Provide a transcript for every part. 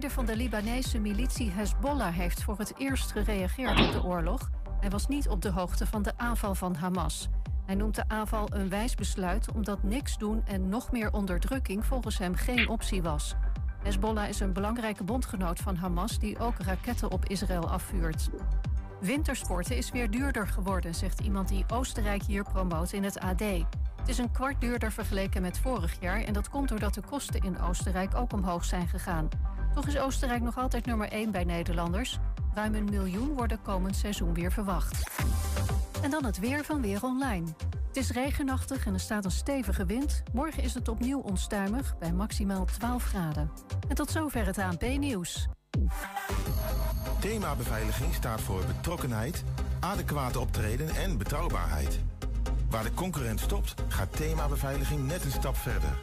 leider van de Libanese militie Hezbollah heeft voor het eerst gereageerd op de oorlog. Hij was niet op de hoogte van de aanval van Hamas. Hij noemt de aanval een wijs besluit omdat niks doen en nog meer onderdrukking volgens hem geen optie was. Hezbollah is een belangrijke bondgenoot van Hamas die ook raketten op Israël afvuurt. Wintersporten is weer duurder geworden, zegt iemand die Oostenrijk hier promoot in het AD. Het is een kwart duurder vergeleken met vorig jaar en dat komt doordat de kosten in Oostenrijk ook omhoog zijn gegaan. Toch is Oostenrijk nog altijd nummer 1 bij Nederlanders. Ruim een miljoen worden komend seizoen weer verwacht. En dan het weer van Weer Online. Het is regenachtig en er staat een stevige wind. Morgen is het opnieuw onstuimig bij maximaal 12 graden. En tot zover het ANP-nieuws. Thema beveiliging staat voor betrokkenheid, adequate optreden en betrouwbaarheid. Waar de concurrent stopt, gaat thema beveiliging net een stap verder.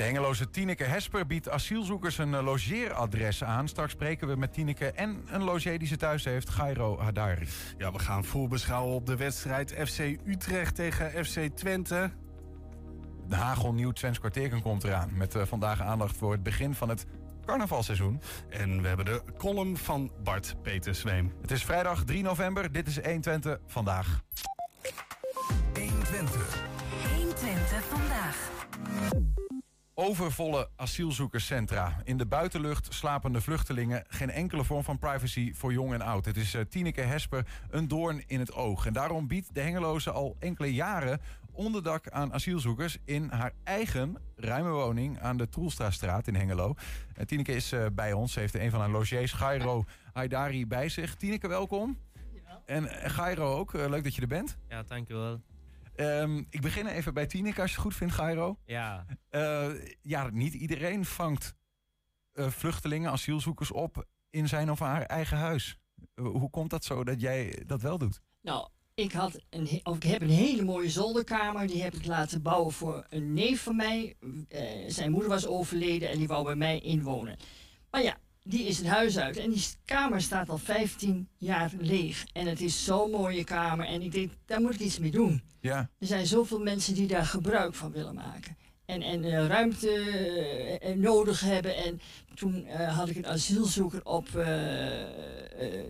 De Hengeloze Tineke Hesper biedt asielzoekers een eh, logeeradres aan. Straks spreken we met Tineke en een logeer die ze thuis heeft, Gairo Hadari. Ja, we gaan voorbeschouwen op de wedstrijd FC Utrecht tegen FC Twente. De hagelnieuw Twents kwartierken komt eraan. Met eh, vandaag aandacht voor het begin van het carnavalseizoen. En we hebben de column van Bart Peter Zweem. Het is vrijdag 3 november. Dit is 120 vandaag. 120. 120 vandaag. Overvolle asielzoekerscentra. In de buitenlucht slapende vluchtelingen. Geen enkele vorm van privacy voor jong en oud. Het is uh, Tineke Hesper een doorn in het oog. En daarom biedt de Hengeloze al enkele jaren onderdak aan asielzoekers in haar eigen ruime woning aan de Troelstraatstraat in Hengelo. En Tineke is uh, bij ons. Ze heeft een van haar logiers, Gairo Haidari, bij zich. Tineke, welkom. Ja. En uh, Gairo ook, uh, leuk dat je er bent. Ja, dankjewel. Um, ik begin even bij Tineke, als je het goed vindt, Gairo. Ja. Uh, ja, niet iedereen vangt uh, vluchtelingen, asielzoekers op in zijn of haar eigen huis. Uh, hoe komt dat zo dat jij dat wel doet? Nou, ik, had een, of ik heb een hele mooie zolderkamer. Die heb ik laten bouwen voor een neef van mij. zijn moeder was overleden en die wou bij mij inwonen. Maar ja, die is het huis uit. En die kamer staat al 15 jaar leeg. En het is zo'n mooie kamer. En ik denk, daar moet ik iets mee doen. Ja. Er zijn zoveel mensen die daar gebruik van willen maken. En, en uh, ruimte uh, nodig hebben. En toen uh, had ik een asielzoeker op.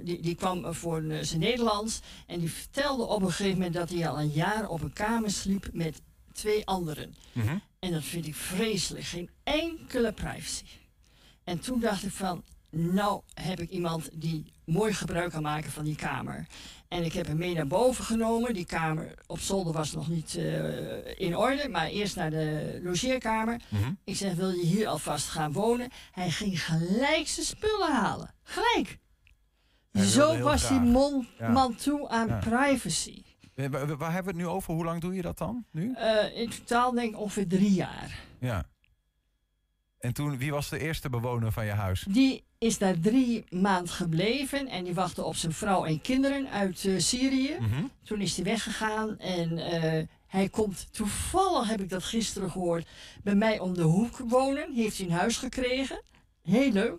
die, die kwam voor zijn Nederlands. En die vertelde op een gegeven moment dat hij al een jaar op een kamer sliep met twee anderen. Mm -hmm. En dat vind ik vreselijk. Geen enkele privacy. En toen dacht ik van, nou heb ik iemand die mooi gebruik kan maken van die kamer. En ik heb hem mee naar boven genomen. Die kamer op zolder was nog niet uh, in orde, maar eerst naar de logeerkamer. Mm -hmm. Ik zeg, wil je hier alvast gaan wonen? Hij ging gelijk zijn spullen halen. Gelijk. Zo was graag. die man, Ja. toe aan Ja. privacy. Waar, waar hebben we het nu over? Hoe lang doe je dat dan nu? Uh, in totaal denk ik ongeveer drie jaar. Ja. En toen, wie was de eerste bewoner van je huis? Die is daar drie maanden gebleven en die wachtte op zijn vrouw en kinderen uit uh, Syrië. Mm -hmm. Toen is hij weggegaan en uh, hij komt toevallig, heb ik dat gisteren gehoord, bij mij om de hoek wonen. Heeft hij een huis gekregen. Heel leuk.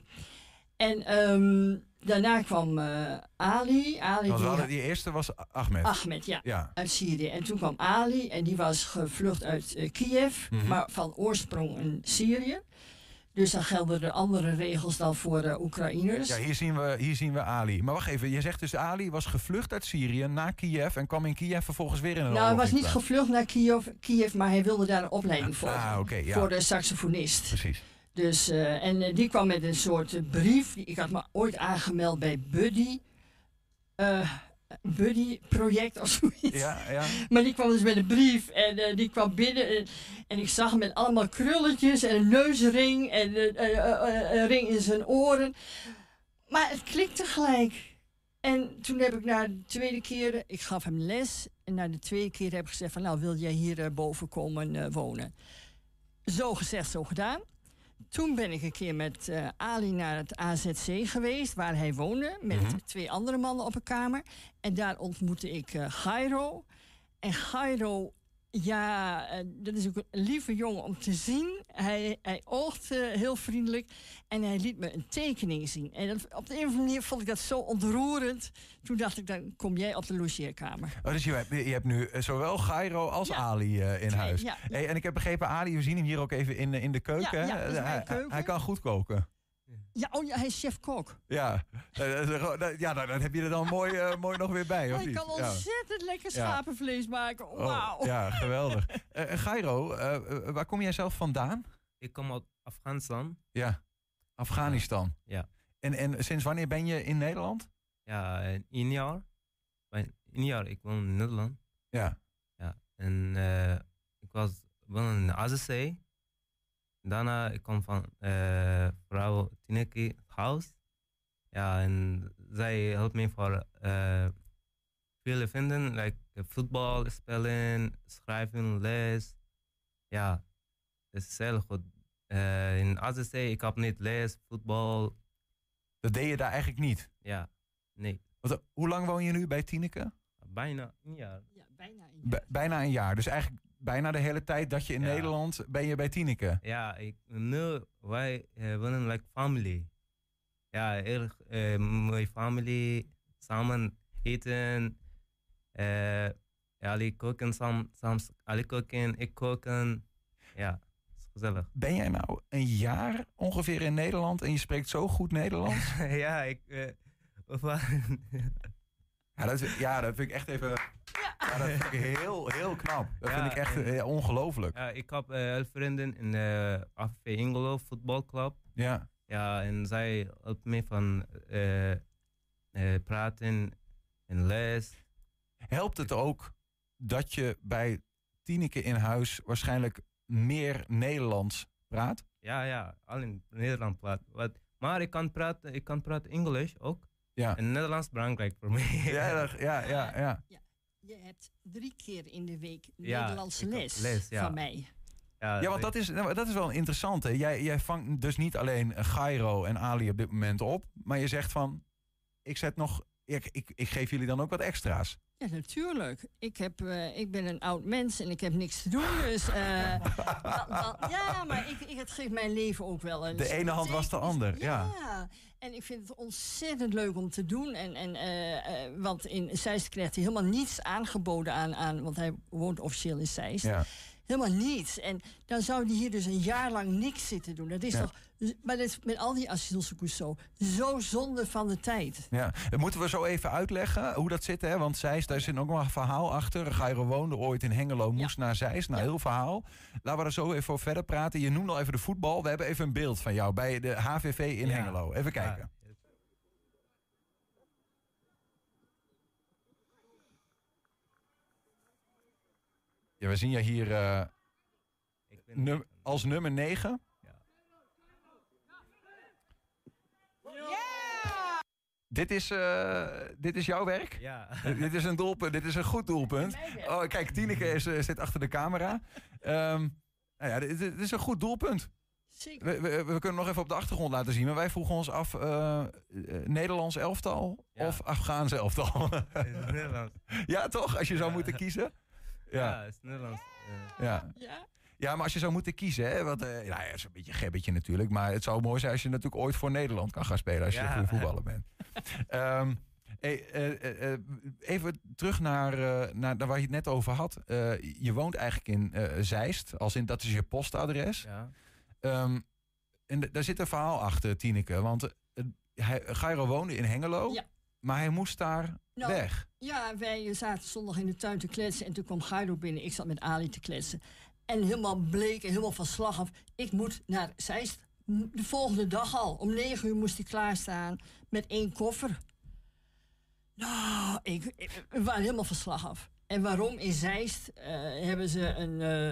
En um, daarna kwam uh, Ali. Ali die, die, die, eerste was Ahmed. Ahmed, ja, ja, Uit Syrië. En toen kwam Ali en die was gevlucht uit Kiev, Mhm. mm -hmm. maar van oorsprong in Syrië. Dus dan gelden er andere regels dan voor uh, Oekraïners. Ja, hier zien, we, hier zien we Ali. Maar wacht even, je zegt dus Ali was gevlucht uit Syrië naar Kiev en kwam in Kiev vervolgens weer in een Nou, hij was niet gevlucht naar Kiev, Kiev, maar hij wilde daar een opleiding volgen. Ah, okay, ja. Voor de saxofonist. Precies. Dus, uh, en uh, die kwam met een soort brief. Ik had me ooit aangemeld bij Buddy. Uh, Buddy project of zoiets. Ja, ja. Maar die kwam dus met een brief en uh, die kwam binnen en, en, ik zag hem met allemaal krulletjes en een neusring en uh, uh, een ring in zijn oren. Maar het klikte gelijk. En toen heb ik na de tweede keer, ik gaf hem les en na de tweede keer heb ik gezegd van nou wil jij hier boven komen wonen. zo gezegd, zo gedaan. Toen ben ik een keer met eh, Ali naar het AZC geweest, waar hij woonde, met Mhm. twee andere mannen op een kamer. En daar ontmoette ik eh Gairo. En Gairo, ja, eh, dat is ook een lieve jongen om te zien. Hij, hij oogt heel vriendelijk en hij liet me een tekening zien. En dat, op de een of andere manier vond ik dat zo ontroerend. Toen dacht ik, dan kom jij op de logeerkamer. Oh, dus je hebt, je hebt nu eh, zowel Gairo als Ja. Ali eh, in Twee, huis. ja, ja. Hey, en ik heb begrepen, Ali, we zien hem hier ook even in, in de keuken. Mijn hij, keuken. hij kan goed koken. Ja, oh ja, hij is chef-kok. Ja, Eh, gewoon- dat- ja nou, dan heb je er dan mooi, eh, mooi nog weer bij, of Hij niet? kan Ja. ontzettend lekker Ja. schapenvlees maken. Oh, Wauw. ja, geweldig. Eh Gairo, eh, eh, waar kom jij zelf vandaan? Ik kom uit Afghanistan. Ja, Afghanistan. Ja. En, en sinds wanneer ben je in Nederland? Ja, een jaar. Een jaar, ik woon in Nederland. Ja. Ja, en eh, ik was woon in AZC. Daarna ik kom van eh vrouw Tineke huis. Ja, en zij helpt me voor eh vele vinden, like voetbal spelen, schrijven, les. Ja, het is heel goed. Eh, in AZC, ik heb niet les, voetbal. Dat deed je daar eigenlijk niet. Ja, nee, Want, hoe lang woon je nu bij Tineke? bijna een jaar. Ja, bijna. een B- jaar. bijna een jaar. Dus eigenlijk bijna de hele tijd dat je in Ja. Nederland ben je bij Tineke. Ja, ik, nu wij eh, wonen like family. Ja, erg eh, mooie family. Samen eten. Eh Ali koken, sam, soms Ali koken, ik koken. Ja, is gezellig. Ben jij nou een jaar ongeveer in Nederland en je spreekt zo goed Nederlands? ja, ik... eh, waren- ja, dat, ja, dat vind ik echt even... Ja, dat vind ik heel, heel knap. Dat Ja, vind ik echt en- eh, ongelooflijk. ja, ik heb eh, heel vrienden in de AFV Ingelo voetbalclub. Ja. Ja, en zij helpt me van eh, eh, praten en les. Helpt het ook dat je bij Tineke in huis waarschijnlijk meer Nederlands praat? Ja, ja, al in Nederland praat. Wat, maar ik kan praten, ik kan praten Engels ook. Ja. En Nederlands is belangrijk voor mij. Ja, dat- ja, ja, ja. Je hebt drie keer in de week Ja, Nederlandse les, les, ja. van mij. Ja, want dat is, nou, dat is wel interessant. Hè? Jij, jij vangt dus niet alleen Gairo en Ali op dit moment op, maar je zegt van, ik zet nog, ik, ik, ik geef jullie dan ook wat extra's. Ja, natuurlijk. Ik, heb, eh, ik ben een oud mens en ik heb niks te doen. Dus, eh, ja, maar ik, ik, het geeft mijn leven ook wel een... De ene hand was de ander, ja. Ja, en ik vind het ontzettend leuk om te doen. En, en, eh, want in Zeist krijgt hij helemaal niets aangeboden aan, aan... Want hij woont officieel in Zeist. Ja. Helemaal niets. En dan zou hij hier dus een jaar lang niks zitten doen. Dat is Ja. toch... Maar dat is met al die asielzoekers zo. Zo zonde van de tijd. Ja, dat moeten we zo even uitleggen hoe dat zit. Hè? Want Zeist, daar zit ook nog een verhaal achter. Gairo woonde ooit in Hengelo, moest naar Zeist. Nou, Ja. heel verhaal. Laten we er zo even over verder praten. Je noemde al even de voetbal. We hebben even een beeld van jou bij de HVV in Ja. Hengelo. Even kijken. Ja. Ja, we zien je hier eh, Ik ben num- als nummer 9. Dit is, eh, dit is jouw werk? Ja. dit is een doelpunt. Dit is een goed doelpunt. Oh, kijk, Tineke is, eh, zit achter de camera. Ehm, nou ja, dit, dit is een goed doelpunt. Zeker. We, we, we kunnen nog even op de achtergrond laten zien. Maar wij vroegen ons af, Nederlands elftal Ja. of Afghaans elftal? Ja, toch? Als je zou Ja. moeten kiezen? Ja, Ja, het is Nederlands. ja. Ja? ja maar als je zou moeten kiezen, hè, want, eh, ja, het is een beetje een gebbetje natuurlijk. Maar het zou mooi zijn als je natuurlijk ooit voor Nederland kan gaan spelen als je Ja. goede voetballer bent. Ehm, hey, eh, eh, even terug naar, eh, naar, naar waar je het net over had. Eh, je woont eigenlijk in eh, Zeist, als in dat is je postadres. Ja. Ehm, en daar zit een verhaal achter, Tineke. Want hij, Gairo woonde in Hengelo, Ja. maar hij moest daar Nou, weg. Ja, wij zaten zondag in de tuin te kletsen en toen kwam Guido binnen. Ik zat met Ali te kletsen. En helemaal bleek en helemaal van slag af. Ik moet naar Zeist. De volgende dag al. Om negen uur moest hij klaarstaan met één koffer. Nou, ik, ik- we waren helemaal van slag af. En waarom? In Zeist eh, hebben ze een, eh,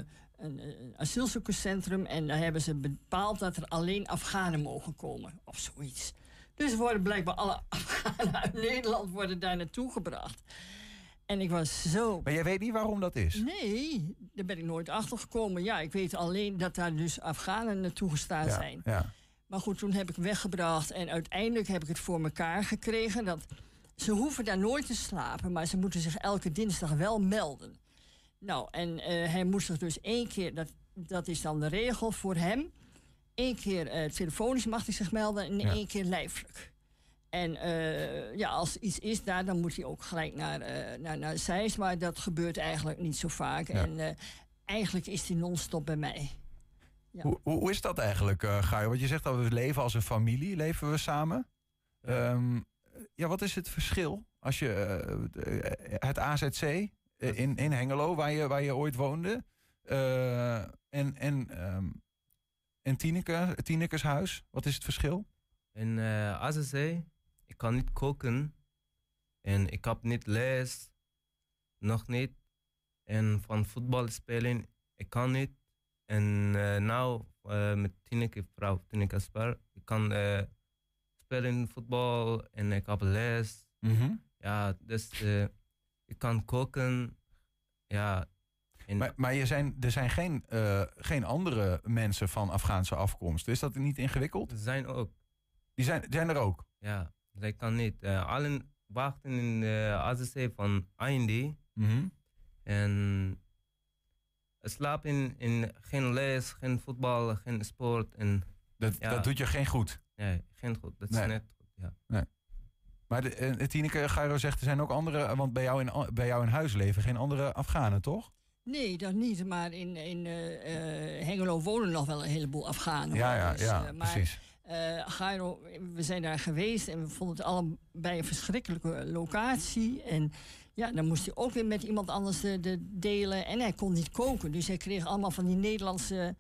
een, een asielzoekerscentrum... en daar hebben ze bepaald dat er alleen Afghanen mogen komen. Of zoiets. Dus worden blijkbaar alle Afghanen uit Nederland worden daar naartoe gebracht. En ik was zo... Maar jij weet niet waarom dat is? Nee, daar ben ik nooit achter gekomen. Ja, ik weet alleen dat daar dus Afghanen naartoe gestaan ja, zijn. Ja. Maar goed, toen heb ik weggebracht en uiteindelijk heb ik het voor elkaar gekregen. Dat ze hoeven daar nooit te slapen, maar ze moeten zich elke dinsdag wel melden. Nou, en eh, hij moest zich dus één keer, dat, dat is dan de regel voor hem. Eén keer eh, telefonisch mag hij zich melden en Ja. één keer lijfelijk. En eh, ja, als iets is daar, dan moet hij ook gelijk naar, eh naar, naar Zeist. Maar dat gebeurt eigenlijk niet zo vaak. Ja. En eigenlijk is hij non-stop bij mij. Ja. Hoe, hoe is dat eigenlijk, Gaio? Want je zegt dat we leven als een familie, leven we samen. Ehm, ja, wat is het verschil als je het AZC in, in Hengelo, waar je, waar je ooit woonde, en, en, ehm, en Tineke, Tinekes huis, wat is het verschil? In eh AZC, ik kan niet koken. En ik heb niet les. Nog niet. En van voetbal spelen, ik kan niet. En eh nou, eh, met Tineke, vrouw Tineke Spar, ik kan eh, spelen voetbal en ik heb les. Ja, dus ik kan koken. Ja. Maar, maar je zijn, er zijn geen, eh, geen andere mensen van Afghaanse afkomst. Is dat niet ingewikkeld? ze zijn ook. Die zijn, zijn er ook. Ja, zij kan niet. Eh, allen wachten in de AZC van IND. Mhm. En slapen in geen les, geen voetbal, geen sport. En Dat, Ja. dat doet je geen goed. nee, geen goed. Dat Nee. is net goed. Ja. Maar de, eh, Tineke Gairo zegt, er zijn ook andere... Want bij jou, in, bij jou in huis leven geen andere Afghanen, toch? Nee, dat niet. Maar in, in eh, eh, Hengelo wonen nog wel een heleboel Afghanen. Ja, ja, Dus, ja, eh, maar, precies. Gairo, we zijn daar geweest en we vonden het allebei een verschrikkelijke locatie. En ja, dan moest hij ook weer met iemand anders de, de delen. En hij kon niet koken. Dus hij kreeg allemaal van die Nederlandse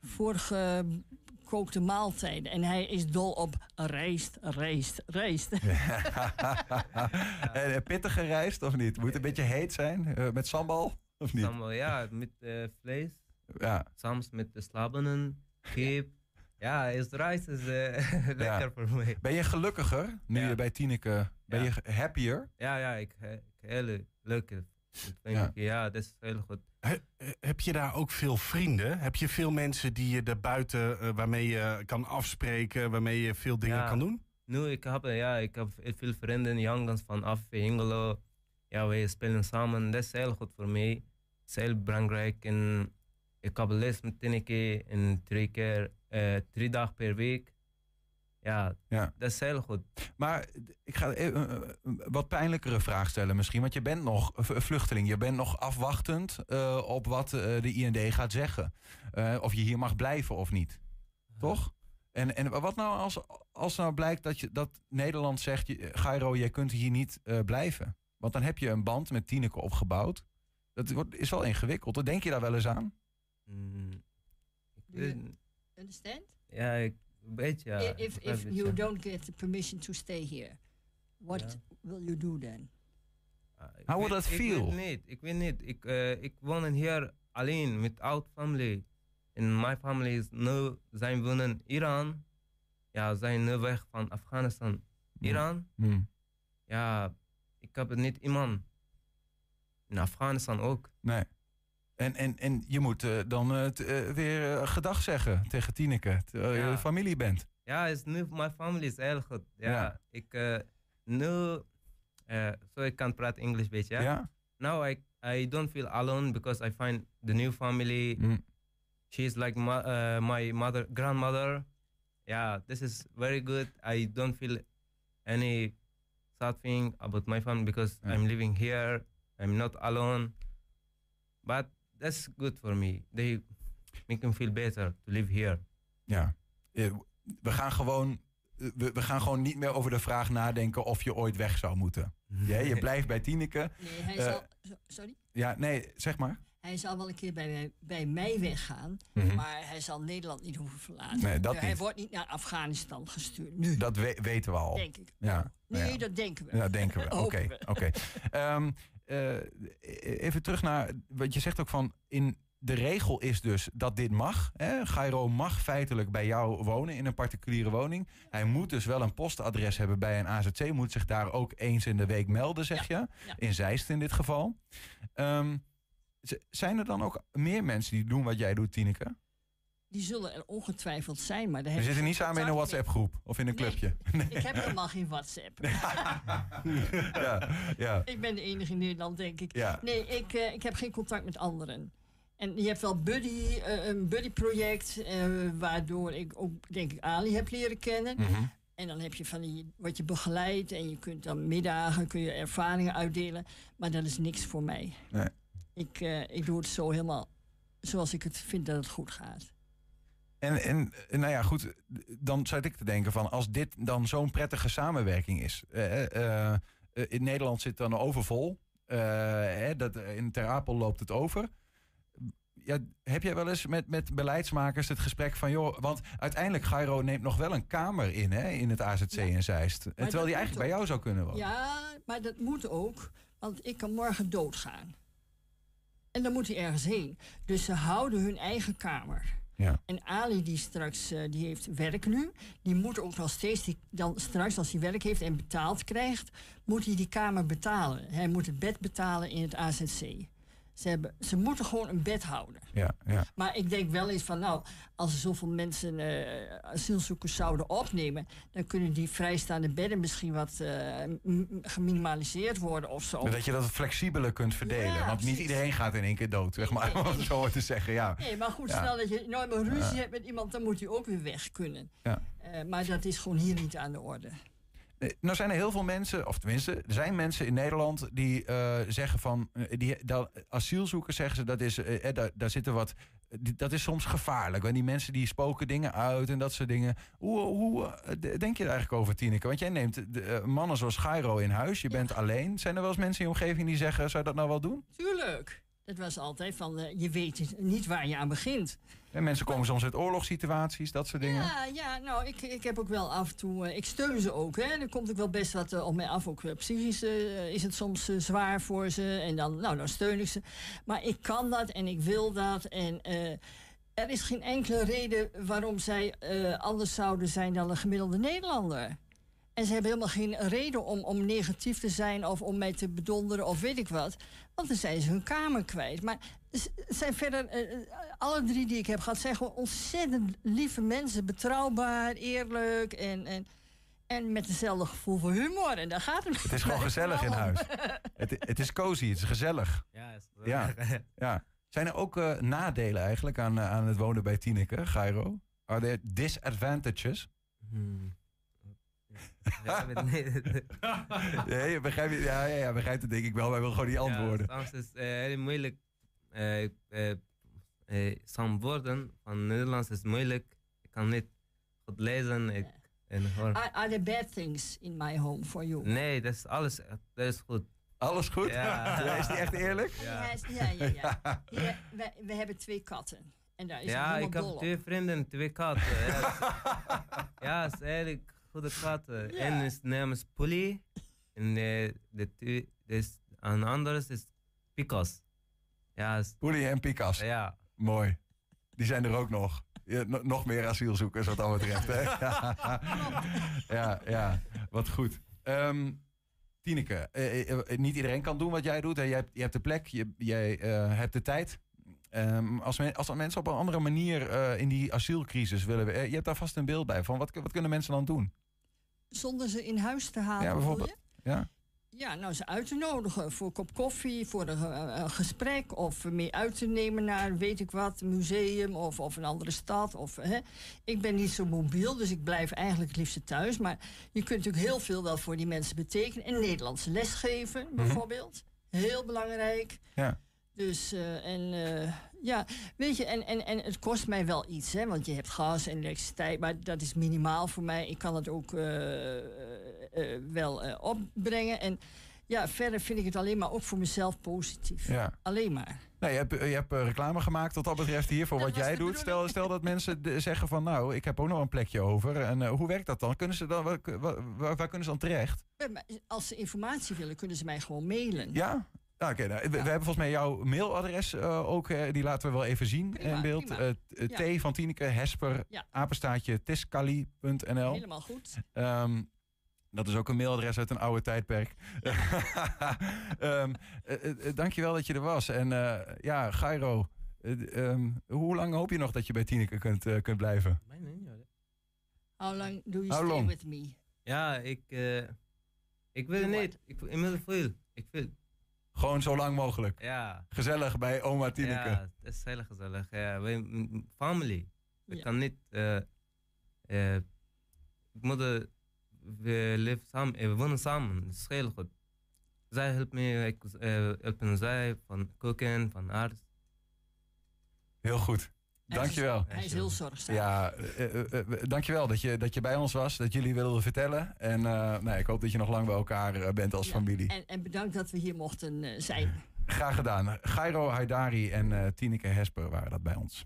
voorgekookte maaltijden. En hij is dol op rijst, rijst, rijst. en eh, pittige rijst, of niet? Moet het een beetje heet zijn? met sambal, of niet? Sambal, ja, met eh, vlees. Ja. Soms met de slabenen, kip. Ja, is rijst is eh, lekker voor mij. Ben je gelukkiger nu Ja. je bij Tineke... Ben Ja. je happier? Ja, ja, ik, ik hele leuke. Ja. Ja. ja, dat is heel goed. He- heb je daar ook veel vrienden? Heb je veel mensen die je daarbuiten, eh, waarmee je kan afspreken, waarmee je veel dingen Ja. kan doen? Nu, ik heb, eh, ja, ik heb veel vrienden, jongens van af Hengelo. Ja, wij spelen samen. Dat is heel goed voor mij. Het is heel belangrijk. En ik heb les met Tineke en drie keer, eh, drie dagen per week. Ja, Ja. dat is heel goed. Maar ik ga even een een wat pijnlijkere vraag stellen misschien. Want je bent nog vluchteling. Je bent nog afwachtend eh, op wat eh, de IND gaat zeggen. Eh, of je hier mag blijven of niet. Toch? En, en wat nou als, als nou blijkt dat, je, dat Nederland zegt... je- Gairo, jij kunt hier niet eh, blijven. Want dan heb je een band met Tineke opgebouwd. Dat wordt, is wel ingewikkeld. Denk je daar wel eens aan? Mm, ik Understand? ja, ik weet ja. if if, ik you don't get the permission to stay here, what Ja. will you do then? Ah, ik How would weet- that ik feel? weet niet, ik weet niet. Ik, eh, ik woon hier alleen met oud family. En mijn family is nu, zijn wonen in Iran. Ja, zijn nu weg van Afghanistan. Iran. Hmm. Ja, ik heb niet iemand. In Afghanistan ook. Nee. En, en, en je moet eh, dan eh, t- eh, weer gedag zeggen tegen Tineke. Terwijl je Ja. familie bent. Ja, is nu, mijn family is heel goed. Ja, Ja. ik nu, zo ik kan praten Engels beetje. Ja? Ja? Now I, I don't feel alone because I find the new family. Mm. She's like my, uh, my mother, grandmother. Yeah, this is very good. I don't feel any sad thing about my family because. I'm living here. I'm not alone. But that's good for me. They make me feel better to live here. Ja. Eh, We gaan, gewoon, eh, we, we gaan gewoon niet meer over de vraag nadenken of je ooit weg zou moeten. Ja, je blijft bij Tineke. Nee, hij Eh. zal, sorry? Ja, nee, zeg maar. Hij zal wel een keer bij mij, bij mij weggaan, Mhm. maar hij zal Nederland niet hoeven verlaten. Nee, dat hij niet. wordt niet naar Afghanistan gestuurd. Nu, Dat we- weten we al. denk ik. Ja, Nee, ja. dat denken we. Ja, denken we. Oké, oké. Ehm, eh, even terug naar, wat je zegt ook van, in de regel is dus dat dit mag. Hè? Gairo mag feitelijk bij jou wonen in een particuliere woning. Hij moet dus wel een postadres hebben bij een AZC. Moet zich daar ook eens in de week melden, zeg je. ja. In Zeist in dit geval. Z- zijn er dan ook meer mensen die doen wat jij doet, Tineke? Die zullen er ongetwijfeld zijn, maar daar We zitten niet samen in een. WhatsApp-groep of in een Nee. clubje. Ik heb helemaal geen WhatsApp. ja, ja, Ik ben de enige in Nederland, denk ik. ja. Nee, ik, eh, ik heb geen contact met anderen. En je hebt wel buddy, eh, een buddy-project, eh, waardoor ik ook, denk ik, Ali heb leren kennen. Mhm. En dan heb je van die, wat je begeleidt en je kunt dan middagen, kun je ervaringen uitdelen. Maar dat is niks voor mij. Nee. Ik, eh, ik doe het zo helemaal zoals ik het vind dat het goed gaat. En, en nou ja, goed, dan zat ik te denken van als dit dan zo'n prettige samenwerking is. eh, eh, in Nederland zit dan overvol. hè, dat, in Ter Apel loopt het over. Ja, heb jij wel eens met, met beleidsmakers het gesprek van... joh, want uiteindelijk Gairo neemt nog wel een kamer in hè, in het AZC Ja. in Zeist. En terwijl die eigenlijk bij jou zou kunnen wonen. Ja, maar dat moet ook, want ik kan morgen doodgaan. En dan moet hij ergens heen. Dus ze houden hun eigen kamer. Ja. En Ali, die straks, eh, die heeft werk nu, die moet ook nog steeds, die, dan straks als hij werk heeft en betaald krijgt, moet hij die kamer betalen. Hij moet het bed betalen in het AZC. Ze, hebben, ze moeten gewoon een bed houden. Ja, ja. Maar ik denk wel eens van, nou, als er zoveel mensen eh, asielzoekers zouden opnemen, dan kunnen die vrijstaande bedden misschien wat eh, geminimaliseerd worden of zo. Dat je dat flexibeler kunt verdelen. Ja, want niet iedereen gaat in één keer dood, zeg maar. Nee, Om zo te zeggen, ja. Nee, maar goed, stel dat je nooit meer ruzie hebt met iemand, dan moet hij ook weer weg kunnen. Ja. Eh, maar dat is gewoon hier niet aan de orde. Eh, Nou zijn er heel veel mensen, of tenminste, er zijn mensen in Nederland die eh, zeggen van, eh, die, dat, asielzoekers zeggen ze, dat is, eh, daar, daar zitten wat, die- dat is soms gevaarlijk. Want die mensen die spoken dingen uit en dat soort dingen. Hoe, hoe denk je er eigenlijk over, Tineke? Want jij neemt de, mannen zoals Gairo in huis, je bent alleen. Zijn er wel eens mensen in je omgeving die zeggen, zou je dat nou wel doen? Tuurlijk. Dat was altijd van, je weet niet waar je aan begint. En mensen komen soms uit oorlogssituaties, dat soort dingen. Ja, ja nou, ik, ik heb ook wel af en toe... eh, ik steun ze ook, hè. Er komt ook wel best wat eh, op mij af. Ook psychisch eh, is het soms zwaar voor ze. En dan, nou, dan steun ik ze. Maar ik kan dat en ik wil dat. En er is geen enkele reden waarom zij anders zouden zijn dan een gemiddelde Nederlander. En ze hebben helemaal geen reden om, om negatief te zijn of om mij te bedonderen of weet ik wat. Want dan zijn ze hun kamer kwijt. Maar zijn verder, eh, eh, alle drie die ik heb gehad, zijn gewoon ontzettend lieve mensen. Betrouwbaar, eerlijk en, en, en met hetzelfde gevoel voor humor. En daar gaat het Het is gewoon gezellig in huis. Het, het is cozy, het is gezellig. Ja, is Ja. Ja. Zijn er ook eh, nadelen eigenlijk aan, aan het wonen bij Tineke, Gairo? Are there disadvantages? Hmm. Ja, niet. Nee, begrijp je? Ja, ja, ja, begrijpt het denk ik wel. Wij willen gewoon die antwoorden. Ja, soms is het eh, heel moeilijk. eh, eh, some woorden van Nederlands is moeilijk. Ik kan niet goed lezen. Ik, en hoor. Are, are there bad things in my home for you? Nee, dat is alles. Dat is goed. Alles goed? Ja. Ja, Is die echt eerlijk? Ja, ja, ja. ja. Hier, wij, we hebben twee katten. En daar is Ja, ik heb dol op. twee vrienden, twee katten. Ja, het is eigenlijk goede katten. Ja. Eén is naam is Polly. En de, de, twee- dus een andere is. Ja, is- Poelie en Pikas. ja. Mooi. Die zijn er ook nog. Ja, nog meer asielzoekers wat dat betreft. Hè? ja, ja, wat goed. Ehm Tineke, eh, eh, eh, niet iedereen kan doen wat jij doet. Hè? Jij, hebt, je hebt de plek, je, jij eh, hebt de tijd. Ehm, als, men, als mensen op een andere manier eh, in die asielcrisis willen... eh, je hebt daar vast een beeld bij van. Wat, wat kunnen mensen dan doen? Zonder ze in huis te halen, Ja, bijvoorbeeld. Ja? Ja, nou ze uit te nodigen voor een kop koffie, voor een, eh, gesprek of mee uit te nemen naar weet ik wat, een museum of, of een andere stad. Of, hè. Ik ben niet zo mobiel, dus ik blijf eigenlijk het liefst thuis. Maar je kunt natuurlijk heel veel wel voor die mensen betekenen. En Nederlandse lesgeven bijvoorbeeld. Heel belangrijk. Ja. Dus, eh, en eh, ja, weet je, en, en, en het kost mij wel iets, hè, want je hebt gas en elektriciteit, maar dat is minimaal voor mij. Ik kan het ook eh, wel opbrengen. En ja, verder vind ik het alleen maar ook voor mezelf positief. ja. Alleen maar. Nou, je hebt, je hebt reclame gemaakt wat dat betreft hier voor Dat wat jij doet. Stel, stel dat mensen de- zeggen van nou, ik heb ook nog een plekje over. En hoe werkt dat dan? Kunnen ze dan waar, waar, waar kunnen ze dan terecht? Als ze informatie willen, kunnen ze mij gewoon mailen. Ja? Nou, oké, nou, we, we hebben volgens mij jouw mailadres eh, ook, eh, die laten we wel even zien Prima, in beeld. Eh, t- Ja. T van Tineke, Hesper, Ja. apenstaatje, tiskali.nl. Helemaal goed. Ehm, dat is ook een mailadres uit een oude tijdperk. Ehm eh, eh, eh, dankjewel dat je er was. En eh, ja, Gairo, eh, ehm, hoe lang hoop je nog dat je bij Tineke kunt, kunt blijven? How long do you How stay long? with me? Ja, ik, eh, ik wil niet. Ik wil inmiddels veel. Ik wil. Gewoon zo lang mogelijk. Ja. Gezellig bij oma Tineke. Ja, het is heel gezellig. Ja, family. Ik Ja. kan niet. eh eh, ik moet. eh, we leven samen. eh, we wonen samen. Het is heel goed. Zij helpt me. Ik eh, helpen zij van koken, van arts. Heel goed. Hij is- Dankjewel. Hij is heel zorgzaam. Ja, eh, eh, eh, dankjewel dat je, dat je bij ons was, dat jullie wilden vertellen. En eh, nou, ik hoop dat je nog lang bij elkaar bent als Ja, familie. En, en bedankt dat we hier mochten zijn. Graag gedaan. Gairo Haidari en eh, Tineke Hesper waren dat bij ons.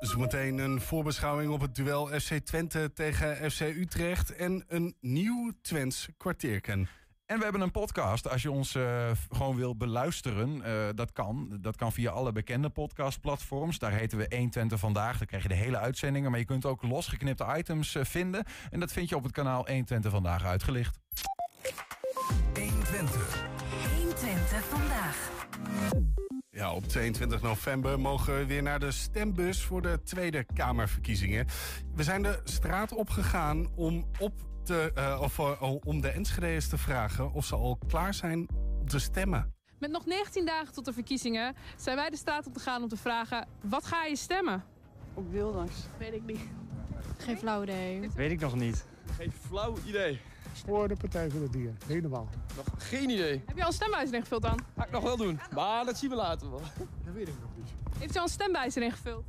Zometeen een voorbeschouwing op het duel FC Twente tegen FC Utrecht. En een nieuw Twents kwartierken. En we hebben een podcast. Als je ons eh, gewoon wil beluisteren, eh, dat kan. Dat kan via alle bekende podcastplatforms. Daar heten we 120 Vandaag. Dan krijg je de hele uitzendingen. Maar je kunt ook losgeknipte items eh, vinden. En dat vind je op het kanaal 120 Vandaag uitgelicht. 120. 120 vandaag. Ja, op 22 november mogen we weer naar de stembus voor de Tweede Kamerverkiezingen. We zijn de straat opgegaan om, op te, eh, of, eh, om de Enschede's te vragen of ze al klaar zijn om te stemmen. Met nog 19 dagen tot de verkiezingen zijn wij de straat op te gaan om te vragen: wat ga je stemmen? Op Wilders. Weet ik niet. Geen flauw idee. Weet ik nog niet. Geen flauw idee. Voor de Partij voor de Dieren, helemaal. Nog geen idee. Heb je al een stembijzer ingevuld dan? Ga ik nog wel doen. Maar dat zien we later wel. Dat weet ik nog niet. Heeft u al een stembijzer ingevuld?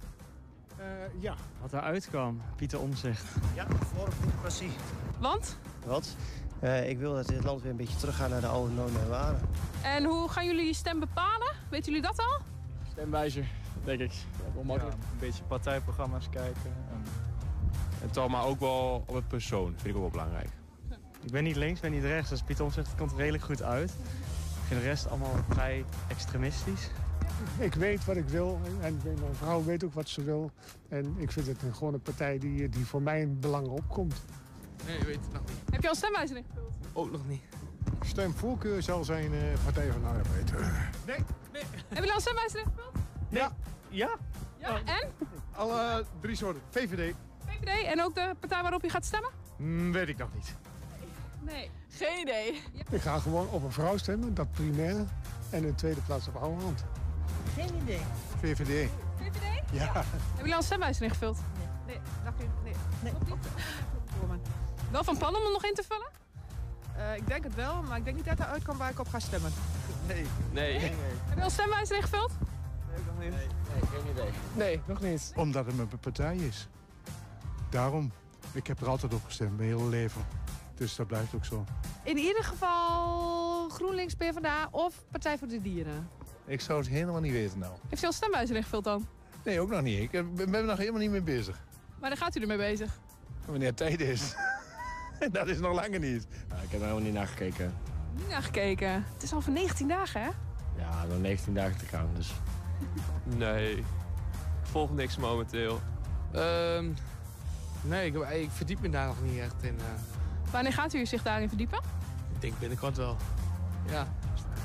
Eh, ja. Wat eruit kwam, Pieter Omzicht. Ja, voor democratie. Want? Wat? Eh, ik wil dat dit land weer een beetje teruggaat naar de oude normen en waarden. En hoe gaan jullie je stem bepalen? Weten jullie dat al? Stemwijzer, denk ik. Ja, wel makkelijk. een beetje partijprogramma's kijken. En toch maar ook wel op het persoon. Vind ik ook wel belangrijk. Ik ben niet links, ben niet rechts, dus Pieter Omzicht komt redelijk goed uit. Ik vind de rest allemaal vrij extremistisch. Ik weet wat ik wil en mijn vrouw weet ook wat ze wil. En ik vind het een, gewoon een partij die, die voor mijn belangen opkomt. Nee, je weet het nog niet. Heb je al een stembijzer ingevuld? Ook nog niet. Stemvoorkeur zal zijn eh, Partij van de Arbeid. Heb jullie al een stembijzer ingevuld? Ja. Ja, en? Alle drie soorten. VVD. VVD en ook de partij waarop je gaat stemmen? Hmm, weet ik nog niet. Nee. Geen idee. Ik ga gewoon op een vrouw stemmen, dat primair. En in de tweede plaats op oude hand. Geen idee. VVD. VVD? Ja. Hebben jullie al een stembijzer ingevuld? Nee. Nee, dacht ik. Nee. Nee. Klopt niet? Wel van plan om hem nog in te vullen? ik denk het wel, maar ik denk niet dat hij uitkomt waar ik op ga stemmen. Nee. Heb je al een stembijzer ingevuld? Nee, geen idee. Nee, nog niet. Omdat het mijn partij is. Daarom. Ik heb er altijd op gestemd, mijn hele leven. Dus dat blijft ook zo. In ieder geval GroenLinks, PvdA of Partij voor de Dieren. Ik zou het helemaal niet weten nou. Heeft u al een stembijzer ingevuld dan? Nee, ook nog niet. Ik ben er nog helemaal niet mee bezig. Maar daar gaat u ermee bezig. Wanneer het tijd is. dat is nog langer niet. ik heb er helemaal niet naar gekeken. Niet naar gekeken. Het is al voor 19 dagen, hè? Ja, nog 19 dagen te gaan, dus... Nee, ik volg niks momenteel. Ehm, nee, ik, ik verdiep me daar nog niet echt in. eh. Wanneer gaat u zich daarin verdiepen? ik denk binnenkort wel. Ja.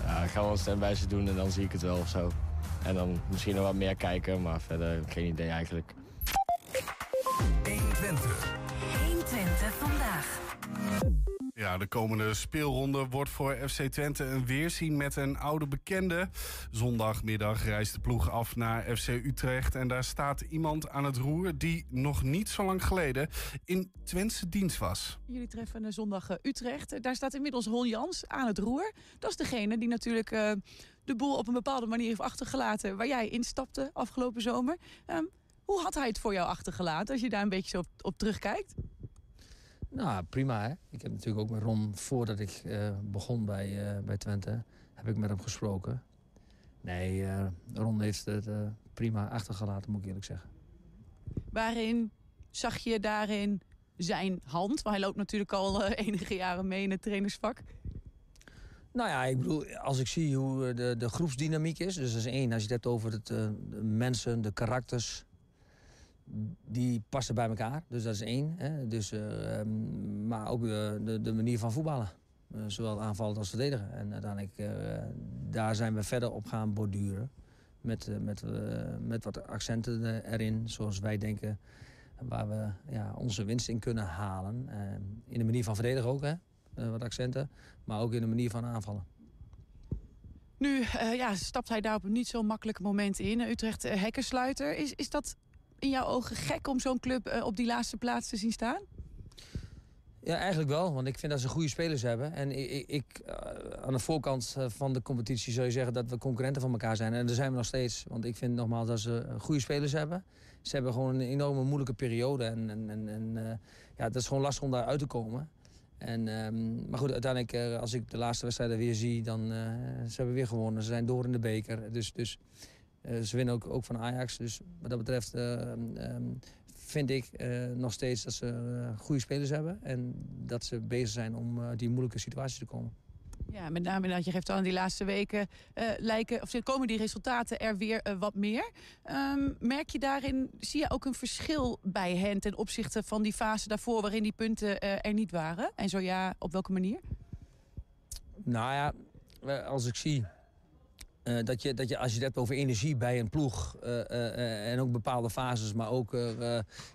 Ja, ik ga wel een stemwijzer doen en dan zie ik het wel of zo. En dan misschien nog wat meer kijken, maar verder geen idee eigenlijk. 120. 120 vandaag. Ja, de komende speelronde wordt voor FC Twente een weerzien met een oude bekende. Zondagmiddag reist de ploeg af naar FC Utrecht. En daar staat iemand aan het roer die nog niet zo lang geleden in Twentse dienst was. Jullie treffen eh, zondag eh, Utrecht. Eh, Daar staat inmiddels Ron Jans aan het roer. Dat is degene die natuurlijk de boel op een bepaalde manier heeft achtergelaten... waar jij instapte afgelopen zomer. Ehm, hoe had hij het voor jou achtergelaten als je daar een beetje zo op terugkijkt? Nou, prima hè. Ik heb natuurlijk ook met Ron, voordat ik eh, begon bij, eh, bij Twente, heb ik met hem gesproken. Nee, eh, Ron heeft het prima achtergelaten, moet ik eerlijk zeggen. Waarin zag je daarin zijn hand? Want hij loopt natuurlijk al enige jaren mee in het trainersvak. Nou ja, ik bedoel, als ik zie hoe de, de groepsdynamiek is... dus dat is één, als je het hebt over het, de mensen, de karakters... die passen bij elkaar, dus dat is één. Hè. Dus, eh, ehm, maar ook de, de, de manier van voetballen. Eh, zowel aanvallend als verdedigen. En uiteindelijk, eh, daar zijn we verder op gaan borduren. Met, eh, met, eh, met wat accenten eh, erin, zoals wij denken... waar we ja, onze winst in kunnen halen. Eh, in de manier van verdedigen ook, hè. Eh, wat accenten. Maar ook in de manier van aanvallen. Nu eh, ja, stapt hij daar op een niet zo makkelijk moment in. Utrecht hekkensluiter. Is, is dat in jouw ogen gek om zo'n club eh, op die laatste plaats te zien staan? Ja, eigenlijk wel. Want ik vind dat ze goede spelers hebben. En ik, ik, eh, aan de voorkant eh, van de competitie zou je zeggen dat we concurrenten van elkaar zijn. En daar zijn we nog steeds. Want ik vind nogmaals dat ze goede spelers hebben. Ze hebben gewoon een enorme moeilijke periode. En, en, en, ja, dat is gewoon lastig om daar uit te komen. En, ehm, maar goed, uiteindelijk, als ik de laatste wedstrijden weer zie, dan uh, ze hebben weer gewonnen. Ze zijn door in de beker. Dus, dus ze winnen ook, ook van Ajax. Dus wat dat betreft uh, um, vind ik nog steeds dat ze goede spelers hebben. En dat ze bezig zijn om die moeilijke situaties te komen. Ja, met name dat je geeft aan die laatste weken lijken, of komen die resultaten er weer wat meer. Um, merk je daarin, zie je ook een verschil bij hen ten opzichte van die fase daarvoor waarin die punten er niet waren? En zo ja, op welke manier? Nou ja, als ik zie uh, dat, je, dat je, als je het hebt over energie bij een ploeg uh, uh, en ook bepaalde fases, maar ook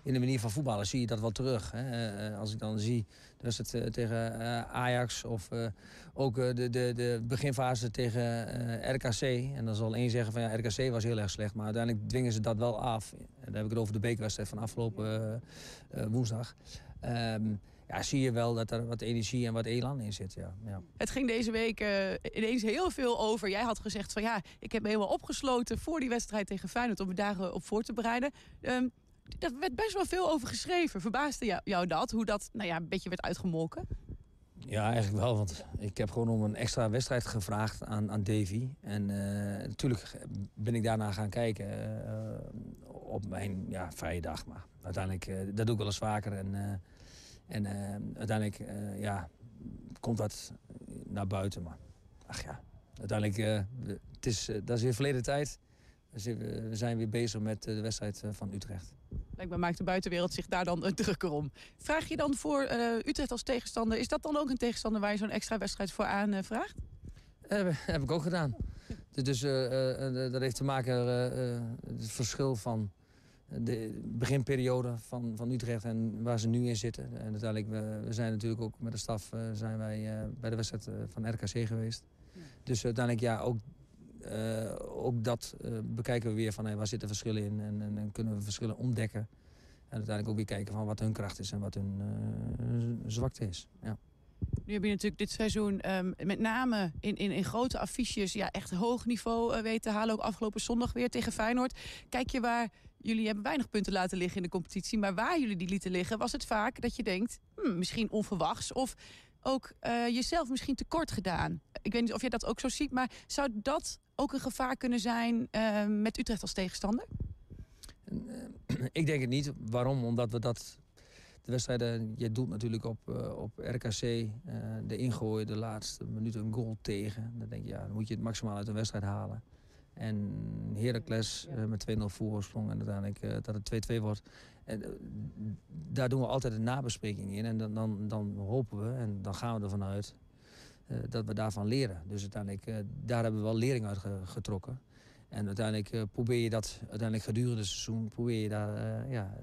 in de manier van voetballen, zie je dat wel terug. Hè? als ik dan zie, was het tegen Ajax of ook de, de, de beginfase tegen RKC. En dan zal één zeggen van ja, RKC was heel erg slecht, maar uiteindelijk dwingen ze dat wel af. En dan heb ik het over de bekerwedstrijd van afgelopen woensdag. Um, ja, zie je wel dat er wat energie en wat elan in zit. Ja. ja. Het ging deze week uh, ineens heel veel over. Jij had gezegd van ja, ik heb me helemaal opgesloten voor die wedstrijd tegen Feyenoord om me daarop voor te bereiden. Um, daar werd best wel veel over geschreven. Verbaasde jou, jou dat? Hoe dat nou ja, een beetje werd uitgemolken? Ja, eigenlijk wel. Want ik heb gewoon om een extra wedstrijd gevraagd aan, aan Davy. En uh, natuurlijk ben ik daarna gaan kijken uh, op mijn ja, vrije dag. Maar uiteindelijk, dat doe ik wel eens vaker. En, en uh, uiteindelijk uh, ja, komt dat naar buiten. Maar ach ja, uiteindelijk, uh, het is, dat is weer verleden tijd. We zijn weer bezig met de wedstrijd van Utrecht. Blijkbaar maakt de buitenwereld zich daar dan drukker om. Vraag je dan voor Utrecht als tegenstander... is dat dan ook een tegenstander waar je zo'n extra wedstrijd voor aan vraagt? heb ik ook gedaan. dus dat heeft te maken met het verschil van de beginperiode van, van Utrecht en waar ze nu in zitten. En uiteindelijk, we, we zijn natuurlijk ook met de staf uh, zijn wij, uh, bij de wedstrijd uh, van RKC geweest. Ja. Dus uiteindelijk, ja, ook, ook dat bekijken we weer van hey, waar zitten verschillen in. En, en, en, kunnen we verschillen ontdekken. En uiteindelijk ook weer kijken van wat hun kracht is en wat hun zwakte is. Ja. Nu heb je natuurlijk dit seizoen um, met name in, in, in grote affiches ja, echt hoog niveau uh, weten halen. Ook afgelopen zondag weer tegen Feyenoord. Kijk je waar jullie hebben weinig punten laten liggen in de competitie. Maar waar jullie die lieten liggen, was het vaak dat je denkt, hmm, misschien onverwachts. Of ook uh, jezelf misschien tekort gedaan. Ik weet niet of jij dat ook zo ziet, maar zou dat ook een gevaar kunnen zijn uh, met Utrecht als tegenstander? Ik denk het niet. Waarom? Omdat we dat. De wedstrijden, je doet natuurlijk op, op RKC de ingooien, de laatste minuut een goal tegen. Dan denk je, ja, dan moet je het maximaal uit een wedstrijd halen. En Heracles uh, met 2-0 voorsprong en uiteindelijk uh, dat het 2-2 wordt. En, uh, daar doen we altijd een nabespreking in. En dan, dan, dan hopen we en dan gaan we ervan uit dat we daarvan leren. Dus uiteindelijk, daar hebben we wel lering uit getrokken. En uiteindelijk probeer je dat uiteindelijk gedurende het seizoen, probeer je daar, ja,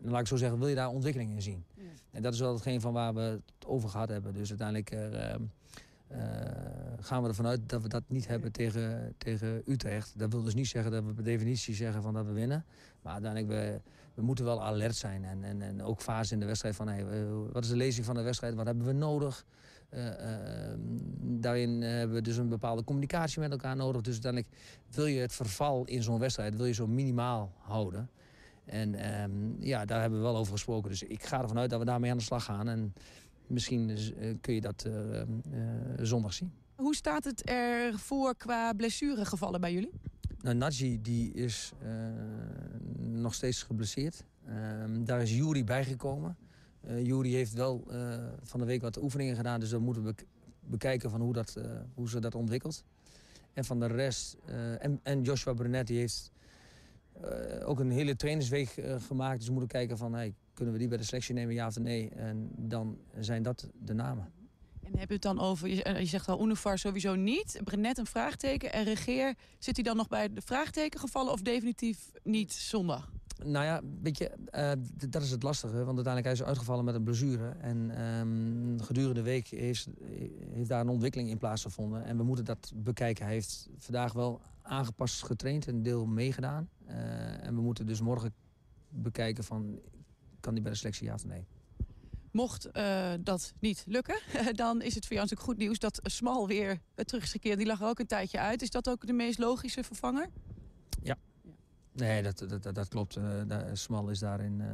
laat ik zo zeggen, wil je daar ontwikkeling in zien. Ja. En dat is wel hetgeen van waar we het over gehad hebben. Dus uiteindelijk gaan we ervan uit dat we dat niet hebben tegen, tegen Utrecht. Dat wil dus niet zeggen dat we per definitie zeggen van dat we winnen. Maar uiteindelijk, we, we moeten wel alert zijn. En, en, en ook fase in de wedstrijd van, hey, wat is de lezing van de wedstrijd? Wat hebben we nodig? Uh, uh, daarin hebben we dus een bepaalde communicatie met elkaar nodig. Dus uiteindelijk wil je het verval in zo'n wedstrijd wil je zo minimaal houden. En um, ja, daar hebben we wel over gesproken. Dus ik ga ervan uit dat we daarmee aan de slag gaan. En misschien uh, kun je dat uh, uh, zondag zien. Hoe staat het ervoor qua blessuregevallen bij jullie? Nou, Nadji die is nog steeds geblesseerd. Ehm, daar is Jury bijgekomen. Jury heeft wel van de week wat oefeningen gedaan, dus dan moeten we bekijken van hoe, dat, eh, hoe ze dat ontwikkelt. En van de rest, eh, en, en Joshua Brunet die heeft eh, ook een hele trainersweek eh, gemaakt. Dus we moeten kijken van, hey, kunnen we die bij de selectie nemen, ja of nee? En dan zijn dat de namen. En heb je het dan over, je, eh, zegt al Unifar sowieso niet, Brenet een vraagteken en Regeer, zit hij dan nog bij de vraagteken gevallen of definitief niet zondag? Nou ja, weet je, eh, dat is het lastige. Want uiteindelijk hij is uitgevallen met een blessure. En ehm, gedurende de week heeft, heeft daar een ontwikkeling in plaatsgevonden. En we moeten dat bekijken. Hij heeft vandaag wel aangepast getraind, een deel meegedaan. Eh, en we moeten dus morgen bekijken van, kan hij bij de selectie ja of nee? Mocht eh, dat niet lukken, dan is het voor jou natuurlijk goed nieuws dat Smal weer terug is gekeerd. Die lag er ook een tijdje uit. Is dat ook de meest logische vervanger? Ja. Nee, dat, dat, dat, dat klopt. Eh, Smal is daarin eh,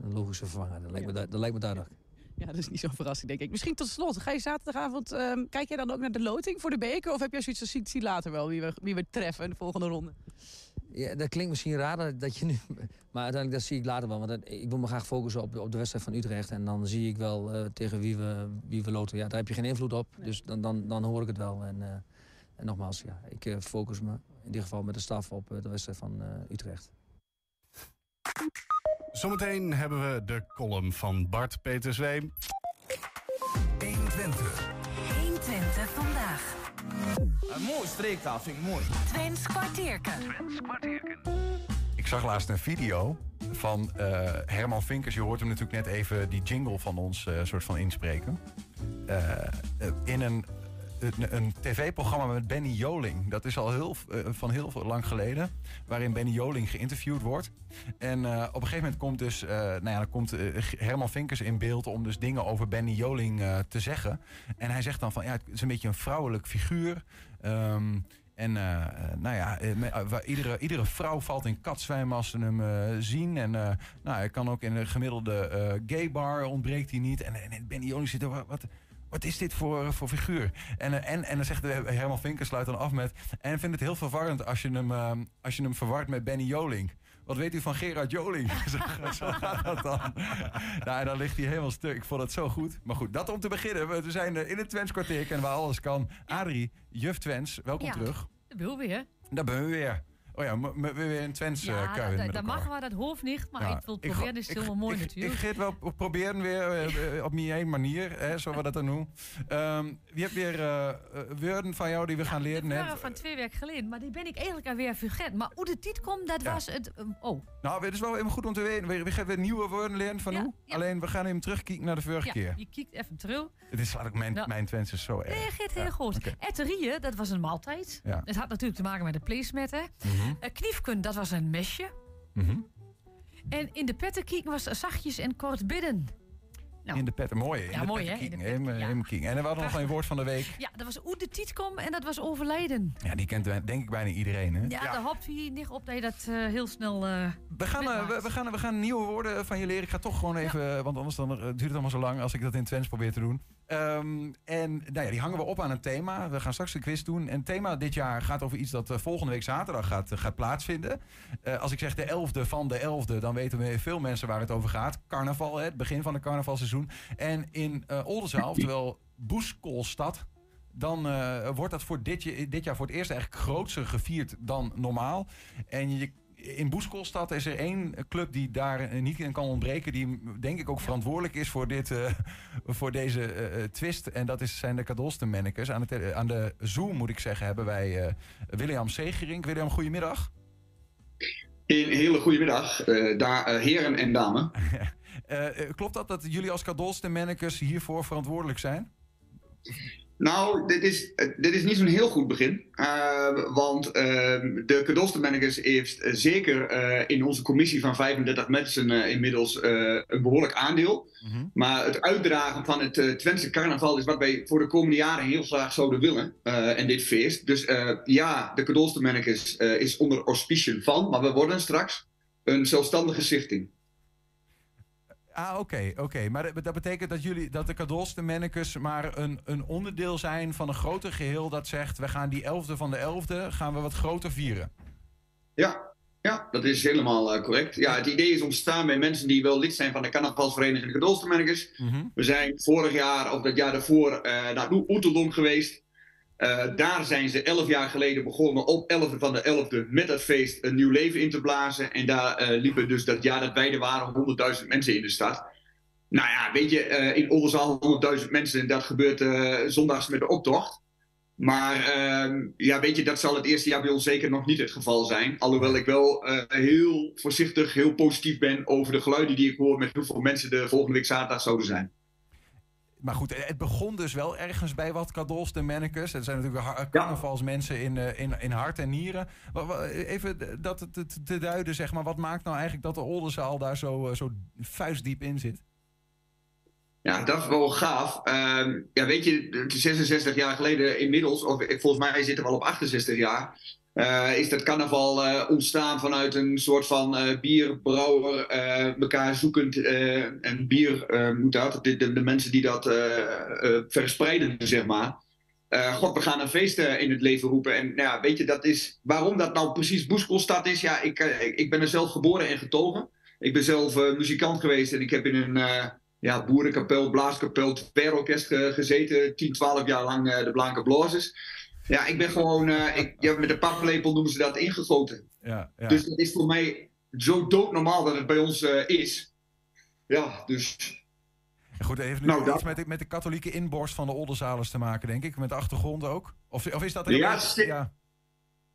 een logische vervanger. Dat lijkt, me, du- dat lijkt me duidelijk. Ja, dat is niet zo'n verrassing, denk ik. Misschien tot slot, ga je zaterdagavond, ehm, kijk jij dan ook naar de loting voor de beker? Of heb jij zoiets van, zie, zie later wel wie we, wie we treffen in de volgende ronde? Ja, dat klinkt misschien raar dat- je nu. Maar uiteindelijk dat zie ik later wel. Want dat- ik wil me graag focussen op, op de wedstrijd van Utrecht. En dan zie ik wel eh, tegen wie we, wie we loten. Ja, daar heb je geen invloed op. Dus dan, dan, dan hoor ik het wel. En, eh, en nogmaals, ja, ik eh, focus me in ieder geval met de staf op de wedstrijd van Utrecht. Zometeen hebben we de column van Bart Peterswee. 120. 120 vandaag. Een mooi streektaal, vind ik mooi. Twents kwartierken. Ik zag laatst een video van eh, Herman Vinkers. Je hoort hem natuurlijk net even die jingle van ons eh, soort van inspreken. Eh, in een, een, een tv-programma met Benny Joling. Dat is al heel, eh, van heel veel lang geleden. Waarin Benny Joling geïnterviewd wordt. En eh, op een gegeven moment komt dus, eh, nou ja, dan komt Herman Vinkers in beeld om dus dingen over Benny Joling te zeggen. En hij zegt dan van ja, het is een beetje een vrouwelijk figuur. Ehm, en nou ja, iedere, iedere vrouw valt in katzwijm als ze hem zien. En nou, hij kan ook in een gemiddelde gay bar ontbreekt hij niet. En, en Benny Joling zit er, wat, wat, wat is dit voor, voor figuur? En, eh, en, en dan zegt Herman Vinker, sluit dan af met... En vindt het heel verwarrend als je hem, eh, als je hem verwart met Benny Joling. Wat weet u van Gerard Joling? zo, gaat dat dan. Nou, en dan ligt hij helemaal stuk. Ik vond het zo goed. Maar goed, dat om te beginnen. We we zijn eh, in het Twents kwartier en waar alles kan. Adrie, juf Twents, welkom Ja, terug. Dat wil weer. Daar ben we weer. Oh ja, m- m- weer een Twents Ja, eh, dat, dat, mag wel, dat hoeft niet. Maar Ja, ik wil het ik proberen, is ik- helemaal mooi ik, natuurlijk. Ik ga het wel pro- proberen weer eh, eh, op mijn manier, hè, zo we dat dan noemen. Ehm wie hebt weer woorden van jou die we gaan leren? Hè? waren van twee weken geleden, maar die ben ik eigenlijk alweer vergeten. Maar hoe de tit komt, dat Ja. was het... oh, Nou, het is wel even goed om te weten. We, we gaan weer nieuwe woorden leren van u. Alleen we gaan even terugkijken naar de vorige ja, keer. je kijkt even terug. Het is ook mijn, Nou. mijn Twents is zo erg. Nee, gaat heel Ja, goed. oké. Etterieën, dat was een maaltijd. Ja. Het had natuurlijk te maken met de placemetten. Eh, kniefkun, dat was een mesje. Mhm. En in de pettenkiek was zachtjes en kort bidden. Nou, In de pet, mooi. Ja, mooi, hè? In de Helemaal helemaal king. En we hadden nog een woord van de week. Ja, dat was hoe de tit komt en dat was overlijden. Ja, die kent denk ik bijna iedereen, hè? Ja, daar hopt hij niet op dat je dat eh, heel snel... eh, We gaan, eh, we, we gaan, we gaan nieuwe woorden van je leren. Ik ga toch gewoon even, want anders dan, duurt het allemaal zo lang als ik dat in Twents probeer te doen. Ehm, en nou ja, die hangen we op aan een thema. We gaan straks een quiz doen. En het thema dit jaar gaat over iets dat eh, volgende week zaterdag gaat, eh, gaat plaatsvinden. Eh, als ik zeg de 11e van de 11e, dan weten we veel mensen waar het over gaat. Carnaval, hè, het begin van het carnavalseizoen. En in Oldenzaal, oftewel Boeskolstad, dan wordt dat voor dit, dit jaar voor het eerst eigenlijk grootser gevierd dan normaal. En je, in Boeskolstad is er één club die daar eh, niet in kan ontbreken. Die denk ik ook verantwoordelijk is voor, dit, eh, voor deze eh, twist. En dat is, zijn de Kadolstenmannekes. Aan, de aan de Zoom moet ik zeggen hebben wij eh, William Segerink. William, goedemiddag. Een hele goede middag, eh, da- eh, heren en dames. Klopt dat dat jullie als Kadolstenmannekes hiervoor verantwoordelijk zijn? Nou, dit is, eh, dit is niet zo'n heel goed begin. Eh, want eh, de Kadolstenmannekes heeft eh, zeker in onze commissie van 35 mensen inmiddels een behoorlijk aandeel. Maar het uitdragen van het uh, Twentse carnaval is wat wij voor de komende jaren heel graag zouden willen. en dit feest. Dus ja, de eh is onder auspiciën van. Maar we worden straks een zelfstandige stichting. Ah, oké, oké. Maar dat, betekent dat jullie, dat de Kadolstenmannekes maar een, een onderdeel zijn van een groter geheel dat zegt, we gaan die 11e van de 11e gaan we wat groter vieren. Ja. Ja, dat is helemaal eh, correct. Ja, het idee is ontstaan bij mensen die wel lid zijn van de carnavalsvereniging de Gedolstermerkers. We zijn vorig jaar of dat jaar daarvoor eh, naar Oe- Oeteldonk geweest. Eh, daar zijn ze elf jaar geleden begonnen op 11e van de 11e met dat feest een nieuw leven in te blazen. En daar eh, liepen dus dat jaar dat er waren 100.000 mensen in de stad. Nou ja, weet je, eh, in Oldenzaal 100.000 mensen, dat gebeurt zondags met de optocht. Maar ehm, ja, weet je, dat zal het eerste jaar bij ons zeker nog niet het geval zijn. Alhoewel ik wel heel voorzichtig, heel positief ben over de geluiden die ik hoor met hoeveel mensen er volgende week zaterdag zouden zijn. Maar goed, het begon dus wel ergens bij wat kadols de mannekes. Het zijn natuurlijk carnavalsmensen in, eh, in, in hart en nieren. Even dat te, te, duiden, zeg maar. Wat maakt nou eigenlijk dat de Oldenzaal daar zo, eh, zo vuistdiep in zit? Ja, dat is wel gaaf. Ehm, ja, weet je, het is 66 jaar geleden inmiddels, of eh, volgens mij zitten we al op 68 jaar, eh, is dat carnaval eh, ontstaan vanuit een soort van eh, bierbrouwer, elkaar zoekend en bier moet dat, de, mensen die dat verspreiden, zeg maar. God, we gaan een feest in het leven roepen. En nou ja, weet je, dat is, waarom dat nou precies Boeskelstad is, ja, ik, ik, ben er zelf geboren en getogen. Ik ben zelf muzikant geweest en ik heb in een ja, boerenkapel, blaaskapel, twerorkest ge- gezeten. 10, 12 jaar lang de Blanke Blazers. Ja, ik ben gewoon, eh, ik, ja, met een paplepel noemen ze dat ingegoten. Ja, ja. Dus dat is voor mij zo doodnormaal dat het bij ons eh, is. Ja, dus En goed, heeft nu Nou, iets met de, met de katholieke inborst van de Oldenzalers te maken, denk ik. Met de achtergrond ook. Of, of is dat Ja, een- sti- ja.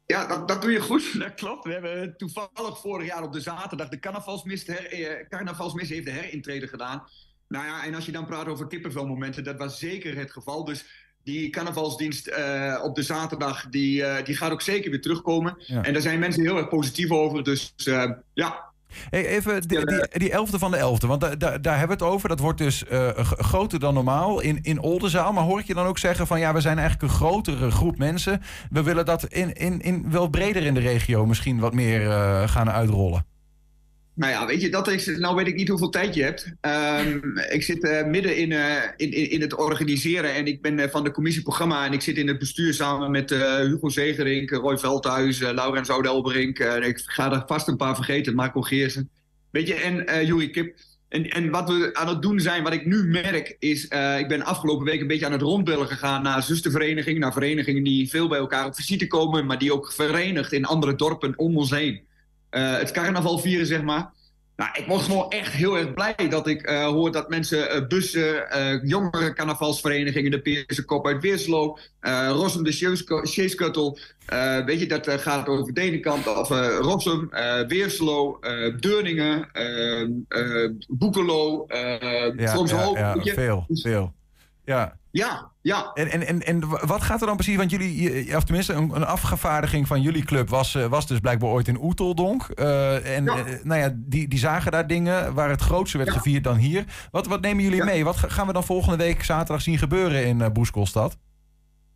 Ja, dat, dat doe je goed. Dat klopt. We hebben toevallig vorig jaar op de zaterdag de carnavalsmis, her, eh, carnavalsmis heeft de herintrede gedaan. Nou ja, en als je dan praat over kippenvelmomenten, dat was zeker het geval. Dus die carnavalsdienst eh, op de zaterdag, die, eh, die gaat ook zeker weer terugkomen. Ja. En daar zijn mensen heel erg positief over. Dus eh, ja, Hey, even die, die, die 11e van de 11e, want da, da- daar hebben we het over. Dat wordt dus groter dan normaal in, in Oldenzaal. Maar hoor ik je dan ook zeggen van ja, we zijn eigenlijk een grotere groep mensen. We willen dat in, in, in, wel breder in de regio misschien wat meer gaan uitrollen. Nou ja, weet je, dat is. Nou weet ik niet hoeveel tijd je hebt. Ehm, ik zit eh, midden in, eh, in, in, het organiseren en ik ben eh, van de commissie programma en ik zit in het bestuur samen met Hugo Zegerink, Roy Veldhuis, Laurens Oudelberink. eh, ik ga er vast een paar vergeten, Marco Geersen. Weet je, en Juri Kip. En, en wat we aan het doen zijn, wat ik nu merk, is... ik ben afgelopen week een beetje aan het rondbellen gegaan naar zusterverenigingen. Naar verenigingen die veel bij elkaar op visite komen... maar die ook verenigd in andere dorpen om ons heen het carnaval vieren, zeg maar. Nou, ik word gewoon echt heel erg blij dat ik eh, hoor dat mensen eh, bussen, eh, jongere carnavalsverenigingen, de Peerse Kop uit Weerslo, eh Rossum de eh, weet je, dat eh, gaat over Denenkamp, of eh Rossum, eh, Weerslo, eh Deurningen, eh eh Boekelo, eh Ja, veel, veel. Ja. Ja, ja. En, en, en, en wat gaat er dan precies? Want jullie, of tenminste, een, een afgevaardiging van jullie club was, eh, was dus blijkbaar ooit in Oeteldonk. Eh, en eh, nou ja, die, die zagen daar dingen waar het grootste werd gevierd dan hier. Wat, wat nemen jullie mee? Wat ga- gaan we dan volgende week zaterdag zien gebeuren in Boeskolstad?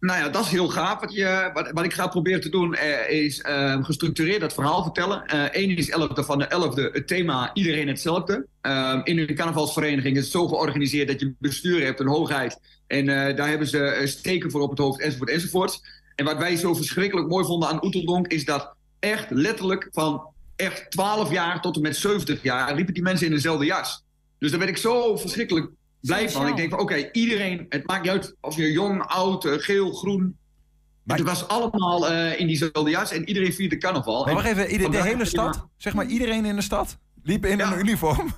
Nou ja, dat is heel gaaf. Wat, je, wat, wat ik ga proberen te doen eh, is eh, gestructureerd dat verhaal vertellen. Eén is 11e van de 11e het thema iedereen hetzelfde. Eh, in een carnavalsvereniging is het zo georganiseerd dat je bestuur hebt, een hoogheid. En eh, daar hebben ze eh, steken voor op het hoofd enzovoort enzovoort. En wat wij zo verschrikkelijk mooi vonden aan Oeteldonk is dat echt letterlijk van echt 12 jaar tot en met 70 jaar liepen die mensen in dezelfde jas. Dus daar werd ik zo verschrikkelijk blij van. Ik denk van oké, iedereen, het maakt niet uit of je jong, oud, eh, geel, groen. het was allemaal eh, in diezelfde jas en iedereen vierde carnaval. Maar wacht En even, ieder- de hele stad? Zeg maar iedereen in de stad? Liep in een uniform?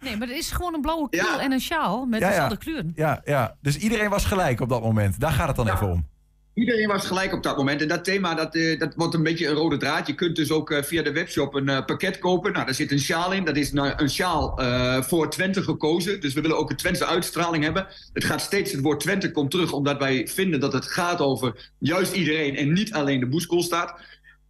Nee, maar het is gewoon een blauwe kiel en een sjaal met Ja, ja. dezelfde kleuren. Ja, ja, dus iedereen was gelijk op dat moment. Daar gaat het dan even om. Iedereen was gelijk op dat moment. En dat thema dat, eh, dat wordt een beetje een rode draad. Je kunt dus ook eh, via de webshop een eh, pakket kopen. Nou, daar zit een sjaal in. Dat is nou een sjaal voor Twente gekozen. Dus we willen ook een Twentse uitstraling hebben. Het gaat steeds, het woord Twente komt terug omdat wij vinden dat het gaat over juist iedereen en niet alleen de boeskoolstaat.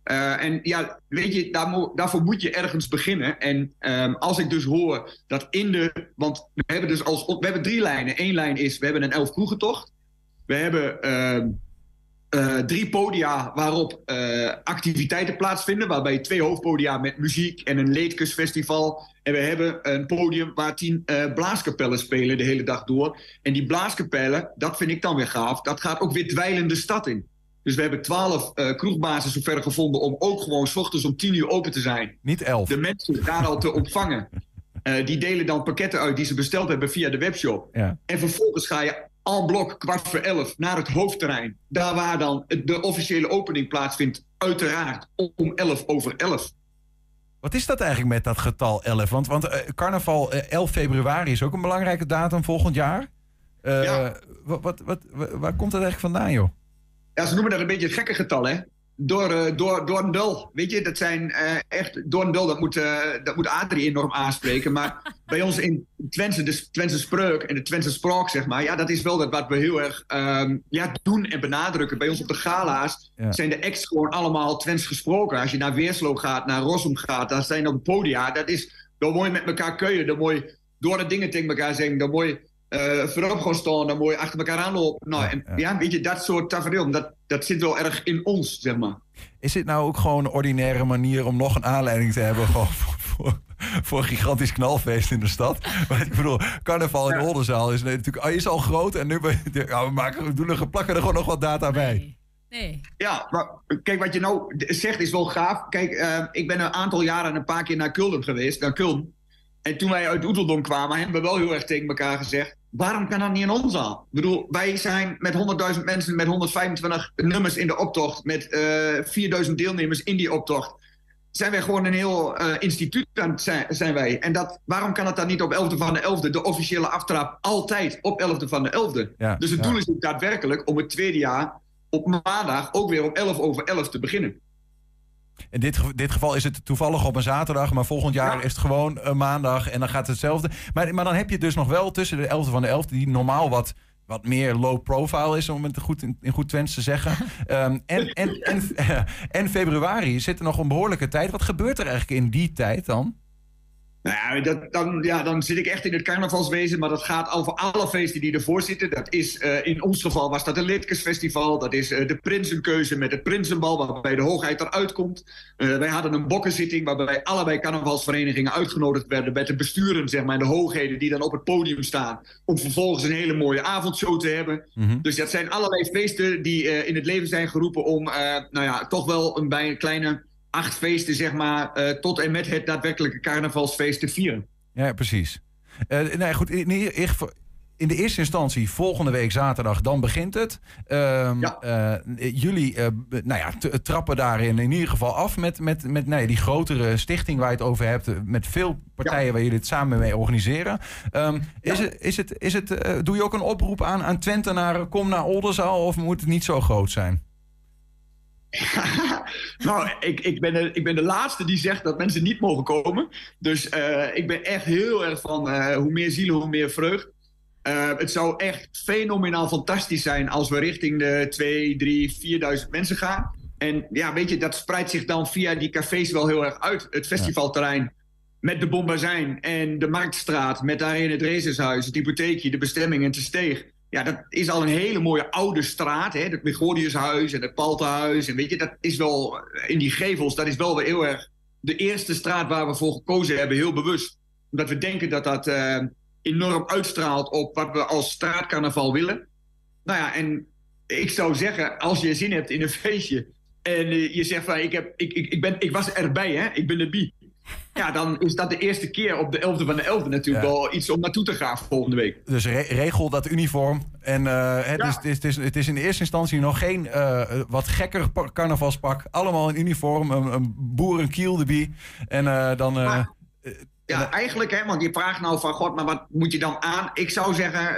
Eh en ja, weet je, daar daarvoor moet je ergens beginnen. En ehm, als ik dus hoor dat in de. Want we hebben dus als. We hebben drie lijnen. Eén lijn is: we hebben een elf kroegentocht. We hebben ehm, eh, drie podia waarop eh, activiteiten plaatsvinden. Waarbij twee hoofdpodia met muziek en een leedkusfestival. En we hebben een podium waar tien eh, blaaskapellen spelen de hele dag door. En die blaaskapellen, dat vind ik dan weer gaaf. Dat gaat ook weer dweilende stad in. Dus we hebben twaalf uh, kroegbazen zover gevonden om ook gewoon s ochtends om tien uur open te zijn. Niet elf. De mensen daar al te ontvangen. Uh, die delen dan pakketten uit die ze besteld hebben via de webshop. Ja. En vervolgens ga je al blok kwart voor elf naar het hoofdterrein. Daar waar dan de officiële opening plaatsvindt. Uiteraard om elf over elf. Wat is dat eigenlijk met dat getal 11? Want, want uh, carnaval uh, 11 februari is ook een belangrijke datum volgend jaar. Uh, Ja. wat, wat, wat, waar komt dat eigenlijk vandaan, joh? Ja, ze noemen dat een beetje het gekke getal, hè? Door, uh, door, door een dul. Weet je, dat zijn uh, echt. Door een dul, dat moet, uh, dat moet Adrie enorm aanspreken. Maar bij ons in Twente, de Twentse spreuk en de Twentse spraak, zeg maar. Ja, dat is wel dat wat we heel erg um, ja, doen en benadrukken. Bij ons op de gala's Ja. zijn de acts gewoon allemaal Twents gesproken. Als je naar Weerslo gaat, naar Rossum gaat, daar zijn op het podia. Dat is dan mooi met elkaar keuien. Dan mooi door de dingen tegen elkaar zeggen. Dan mooi uh, voorop gaan staan, dan mooi achter elkaar aanlopen. Nou, en, ja, weet je, dat soort tafereel, dat, dat zit wel erg in ons, zeg maar. Is dit nou ook gewoon een ordinaire manier om nog een aanleiding te hebben gewoon voor, voor, voor een gigantisch knalfeest in de stad? Maar ik bedoel, carnaval in de Oldenzaal is natuurlijk is al groot en nu ja, we, maken, we, doen er, plakken er gewoon nog wat data bij. Nee. Ja, maar kijk, wat je nou zegt is wel gaaf. Kijk, uh, ik ben een aantal jaren een paar keer naar Kulden geweest, naar Kulm. En toen wij uit Oeteldonk kwamen, hebben we wel heel erg tegen elkaar gezegd... waarom kan dat niet in ons zaal? Ik bedoel, wij zijn met 100.000 mensen, met 125 nummers in de optocht... met uh, 4.000 deelnemers in die optocht... zijn wij gewoon een heel uh, instituut aan zijn, zijn wij. En dat, waarom kan het dan niet op 11e van de 11e, de officiële aftrap... altijd op 11e van de 11e? Ja, dus het ja. doel is ook daadwerkelijk om het tweede jaar... op maandag ook weer om 11 over 11 te beginnen. In dit, dit geval is het toevallig op een zaterdag, maar volgend jaar Ja. is het gewoon een maandag en dan gaat het hetzelfde. Maar, maar dan heb je dus nog wel tussen de 11e van de 11e, die normaal wat, wat meer low profile is, om het goed in, in goed Twents te zeggen. Ehm, en, en, en, en februari zit er nog een behoorlijke tijd. Wat gebeurt er eigenlijk in die tijd dan? Nou ja, dat, dan, ja, dan zit ik echt in het carnavalswezen, maar dat gaat over alle feesten die ervoor zitten. Dat is, uh, in ons geval was dat een Litkesfestival, dat is uh, de Prinsenkeuze met het Prinsenbal, waarbij de hoogheid eruit komt. Uh, wij hadden een bokkenzitting waarbij allebei carnavalsverenigingen uitgenodigd werden met de besturen, zeg maar, en de hoogheden die dan op het podium staan, om vervolgens een hele mooie avondshow te hebben. Mm -hmm. Dus dat zijn allerlei feesten die in het leven zijn geroepen om, nou ja, toch wel een, bij een kleine acht feesten, zeg maar, uh, tot en met het daadwerkelijke carnavalsfeest te vieren. Ja, precies. Uh, nou goed, in, in, de eerste instantie, volgende week zaterdag, dan begint het. Ja. uh, jullie nou ja, trappen daarin in ieder geval af met, met, met ja, die grotere stichting waar je het over hebt. Met veel partijen ja. waar jullie het samen mee organiseren. Um, is het, is het, is het, uh, doe je ook een oproep aan, aan Twentenaren, kom naar Oldenzaal of moet het niet zo groot zijn? nou, ik, ik, ben de, ik ben de laatste die zegt dat mensen niet mogen komen. Dus uh, ik ben echt heel erg van uh, hoe meer zielen, hoe meer vreugd. Uh, het zou echt fenomenaal fantastisch zijn als we richting de 2, 3, 4.000 mensen gaan. En ja, weet je, dat spreidt zich dan via die cafés wel heel erg uit. Het festivalterrein met de Bombazijn en de Marktstraat... met daarin het Racershuis, het hypotheekje, de bestemming en te steeg. Ja, dat is al een hele mooie oude straat. Hè? Het Megoriushuis en het Paltenhuis. En weet je, dat is wel in die gevels, dat is wel weer heel erg de eerste straat waar we voor gekozen hebben, heel bewust. Omdat we denken dat dat uh, enorm uitstraalt op wat we als straatcarnaval willen. Nou ja, en ik zou zeggen, als je zin hebt in een feestje en uh, je zegt van ik, heb, ik, ik, ik, ben, ik was erbij, hè? ik ben bi. Ja, dan is dat de eerste keer op de 11e van de 11e natuurlijk ja. wel iets om naartoe te gaan volgende week. Dus re regel dat uniform. En uh, het, ja. is, het, is, het, is, het, is, in de eerste instantie nog geen uh, wat gekker carnavalspak. Allemaal in uniform, een, een boerenkiel erbij. En uh, dan... Maar, ja, eigenlijk, hè, want je vraagt nou van God, maar wat moet je dan aan? Ik zou zeggen,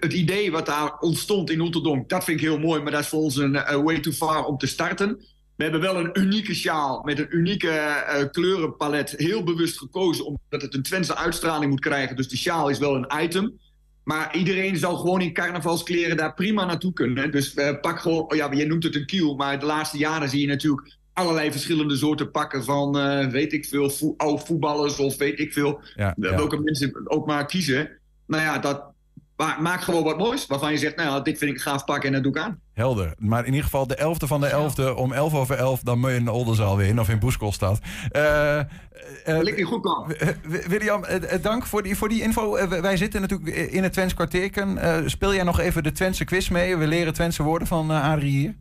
het idee wat daar ontstond in Oeteldonk, dat vind ik heel mooi, maar dat is voor ons een way too far om te starten. We hebben wel een unieke sjaal met een unieke uh, kleurenpalet. Heel bewust gekozen omdat het een Twentse uitstraling moet krijgen. Dus de sjaal is wel een item. Maar iedereen zal gewoon in carnavalskleren daar prima naartoe kunnen. Dus uh, pak gewoon, oh ja, je noemt het een kiel. Maar de laatste jaren zie je natuurlijk allerlei verschillende soorten pakken van, uh, weet ik veel, vo oud voetballers of weet ik veel. Ja, welke mensen ook maar kiezen. Nou ja, dat, maak gewoon wat moois. Waarvan je zegt, nou ja, dit vind ik gaaf pak en dat doe ik aan. Helder. Maar in ieder geval de 11e van de 11e om 11 over 11, dan moet je in de Oldenzaal weer in of in Boeskolstad. Uh, uh, Ligt niet goed aan. William, uh, dank voor die, voor die info. wij zitten natuurlijk in het Twents kwartierken. speel jij nog even de Twentse quiz mee? We leren Twentse woorden van Adrie hier.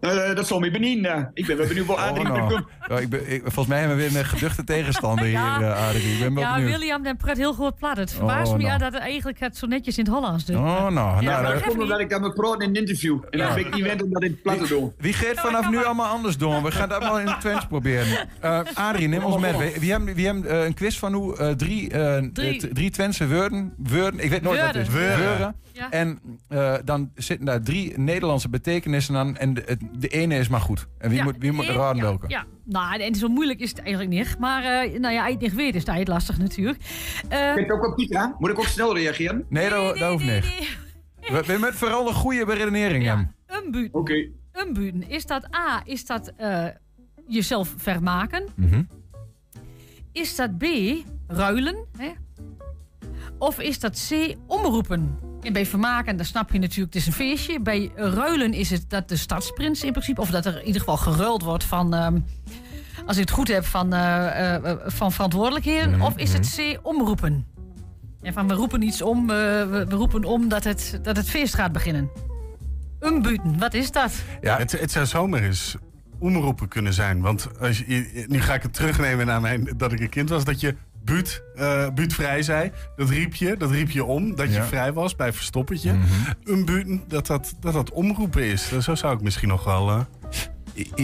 Eh, dat zal me benieuwen. Ik ben wel benieuwd wat Adrie Oh, nou. doen. Ja, ik ben, ik- volgens mij hebben we weer een geduchte tegenstander hier, eh, Adrie. Ik ben wel Ja, benieuwd. William den praat heel goed plat. Het verbaast Oh, me ja, nou. dat het eigenlijk het zo netjes in het Hollands doet. Oh, nou. nou Ja, maar daar- dat komt omdat ik dat me praat in een interview. En dan vind ik niet wend om dat in het plat te doen. Wie gaat vanaf nu allemaal anders doen? We gaan dat allemaal in het Twents proberen. Eh Adrie, neem ons met. Wie- Wie hebben, wie hebben eh, een quiz van hoe? eh, drie, eh, Drie. eh, drie Twentse woorden. woorden. Ik weet nooit wat het is. Woorden. En eh, dan zitten daar drie Nederlandse betekenissen aan. En de, het- de ene is maar goed. En wie Ja, moet, wie moet raden ja, welke? Ja, nou, en zo moeilijk is het eigenlijk niet. Maar eh, nou ja, het niet weet, is het eigenlijk lastig natuurlijk. Eh, Kijk ook op Pietra. Moet ik ook snel reageren? Nee, dat, dat hoeft niet. We, we met vooral een goede beredenering een buurt. Oké. Een buurt. Is dat A, is dat eh, jezelf vermaken? Mhm. Is dat B, ruilen? Hè? Of is dat C, omroepen? En bij vermaken, dan snap je natuurlijk, het is een feestje. Bij ruilen is het dat de stadsprins in principe... of dat er in ieder geval geruild wordt van... ehm, als ik het goed heb, van, eh, eh, van verantwoordelijkheden. Mhm, Of is het C, omroepen? En van we roepen iets om, eh, we, we roepen om dat het, dat het feest gaat beginnen. Umbuten, wat is dat? Ja, het, het zou zomaar eens omroepen kunnen zijn. Want als je, nu ga ik het terugnemen naar mijn, dat ik een kind was. Dat je buut, eh buutvrij zei. Dat riep je, dat riep je om. Dat je Ja. Mhm. vrij was bij verstoppertje. Umbuten, dat dat, dat dat omroepen is. Dus Zo zou ik misschien nog wel... eh,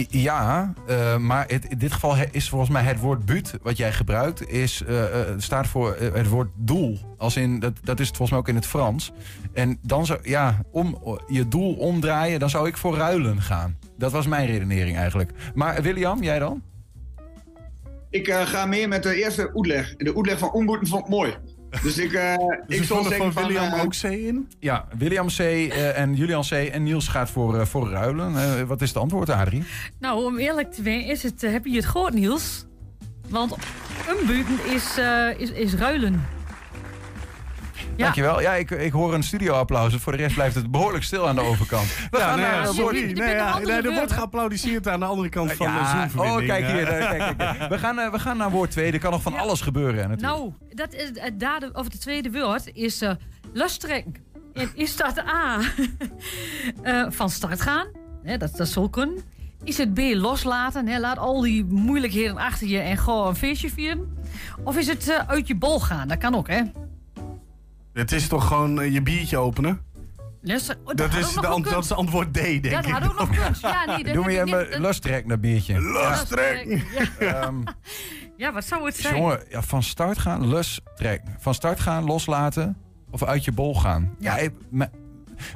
Ja, eh, maar het, in dit geval is volgens mij het woord buut wat jij gebruikt, is, staat voor het woord doel. Als in, dat, dat is het volgens mij ook in het Frans. En dan zou, ja, om je doel omdraaien, dan zou ik voor ruilen gaan. Dat was mijn redenering eigenlijk. Maar William, jij dan? Ik eh, ga meer met de eerste uitleg. De uitleg van Omboeten vond ik mooi. Dus ik, eh Dus ik ik zal vond er zeggen van van... William eh, ook C in? Ja, William C. eh, en Julian C. En Niels gaat voor, eh, voor ruilen. Wat is het antwoord, Adrie? Nou, om eerlijk te zijn, is het, heb je het gehoord, Niels? Want umbuten is, eh, is, is ruilen. Ja. Dankjewel. Ja, ik, ik hoor een studioapplaus. Voor de rest blijft het behoorlijk stil aan de overkant. We Ja, gaan nee, naar ja, een sorry. Nee, ja, nee, er wordt woorden. geapplaudiseerd aan de andere kant van de Ja, Zoom-verbinding. oh, kijk hier. daar, kijk, kijk, kijk. We, gaan, eh, we gaan naar woord 2. Er kan nog van alles gebeuren. Natuurlijk. Nou, dat is, het of het tweede woord is eh lustrekken. En is dat A, eh, van start gaan? Hè, dat, dat zal kunnen. Is het B, loslaten? Hè, laat al die moeilijkheden achter je en gewoon een feestje vieren. Of is het eh, uit je bol gaan? Dat kan ook, hè? Het is toch gewoon eh, je biertje openen? Oh, Dat is, de ant- gekund. dat is antwoord D, denk Dat ik. had ook nog gekund. Ja, nee, dat Doe me ik even niet- lustrek naar biertje. Lustrek! Ja. Ehm, Ja, wat zou het zijn? jongen, ja, van start gaan, lustrek. Van start gaan, loslaten of uit je bol gaan. Ja, ik- m-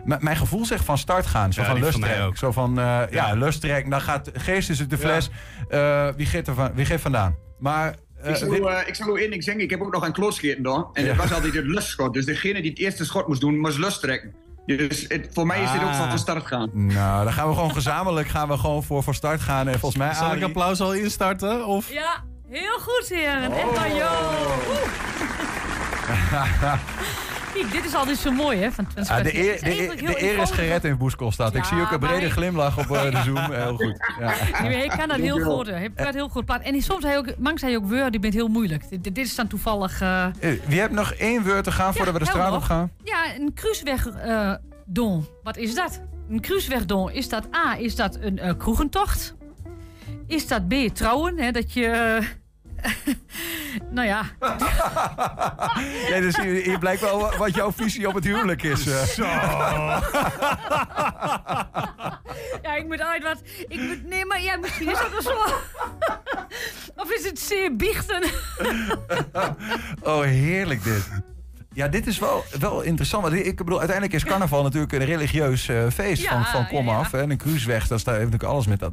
m- mijn gevoel zegt van start gaan. Zo Ja, van lustrek. Zo van, eh, ja, Ja. lustrek. Dan gaat geest is het de fles. Eh, wie, geeft er van, wie geeft vandaan? Maar... eh, ik eh, ik zal u één ding zeggen, ik heb ook nog een klootscheten daar. En Ja. dat was altijd het lustschot. Dus degene die het eerste schot moest doen, moest lust trekken. Dus het, voor mij is dit ook van Ah. van start gaan. Nou, dan gaan we gewoon gezamenlijk gaan we gewoon voor, voor start gaan. En volgens mij Zal ik Arie- applaus al instarten? Of? Ja, heel goed, heren. Echt Oh. waar, yo. Kijk, dit is altijd zo mooi, hè? Van de, eer, de, is de eer is gered in Boeskolstad. ik Ja, zie ook een brede ik- glimlach op eh, de Zoom. Heel goed. Ja. Nee, hij kan dat heel goed. Hij praat heel goed plaat. En soms hij ook, mangs hij ook woorden die bent heel moeilijk. Dit, dit is dan toevallig... eh, Eh, Wie hebt nog één woord te gaan voordat we de straat op gaan? Ja, een kruisweg eh, don. Wat is dat? Een kruiswegdon. Is dat A, is dat een eh, kroegentocht? Is dat B, trouwen? Hè, dat je... nou ja, Nee, dus hier, hier blijkt wel wa- wat jouw visie op het huwelijk is. eh. Zo. ja, ik moet uit wat... Ik moet, nee, maar ja, misschien is dat wel zo. of is het zeer biechten? Oh, heerlijk dit. Ja, dit is wel, wel interessant. Want ik bedoel, uiteindelijk is carnaval natuurlijk een religieus eh, feest Ja, van, van kom ja, ja. af. hè. En een cruiseweg, dat heeft natuurlijk alles met dat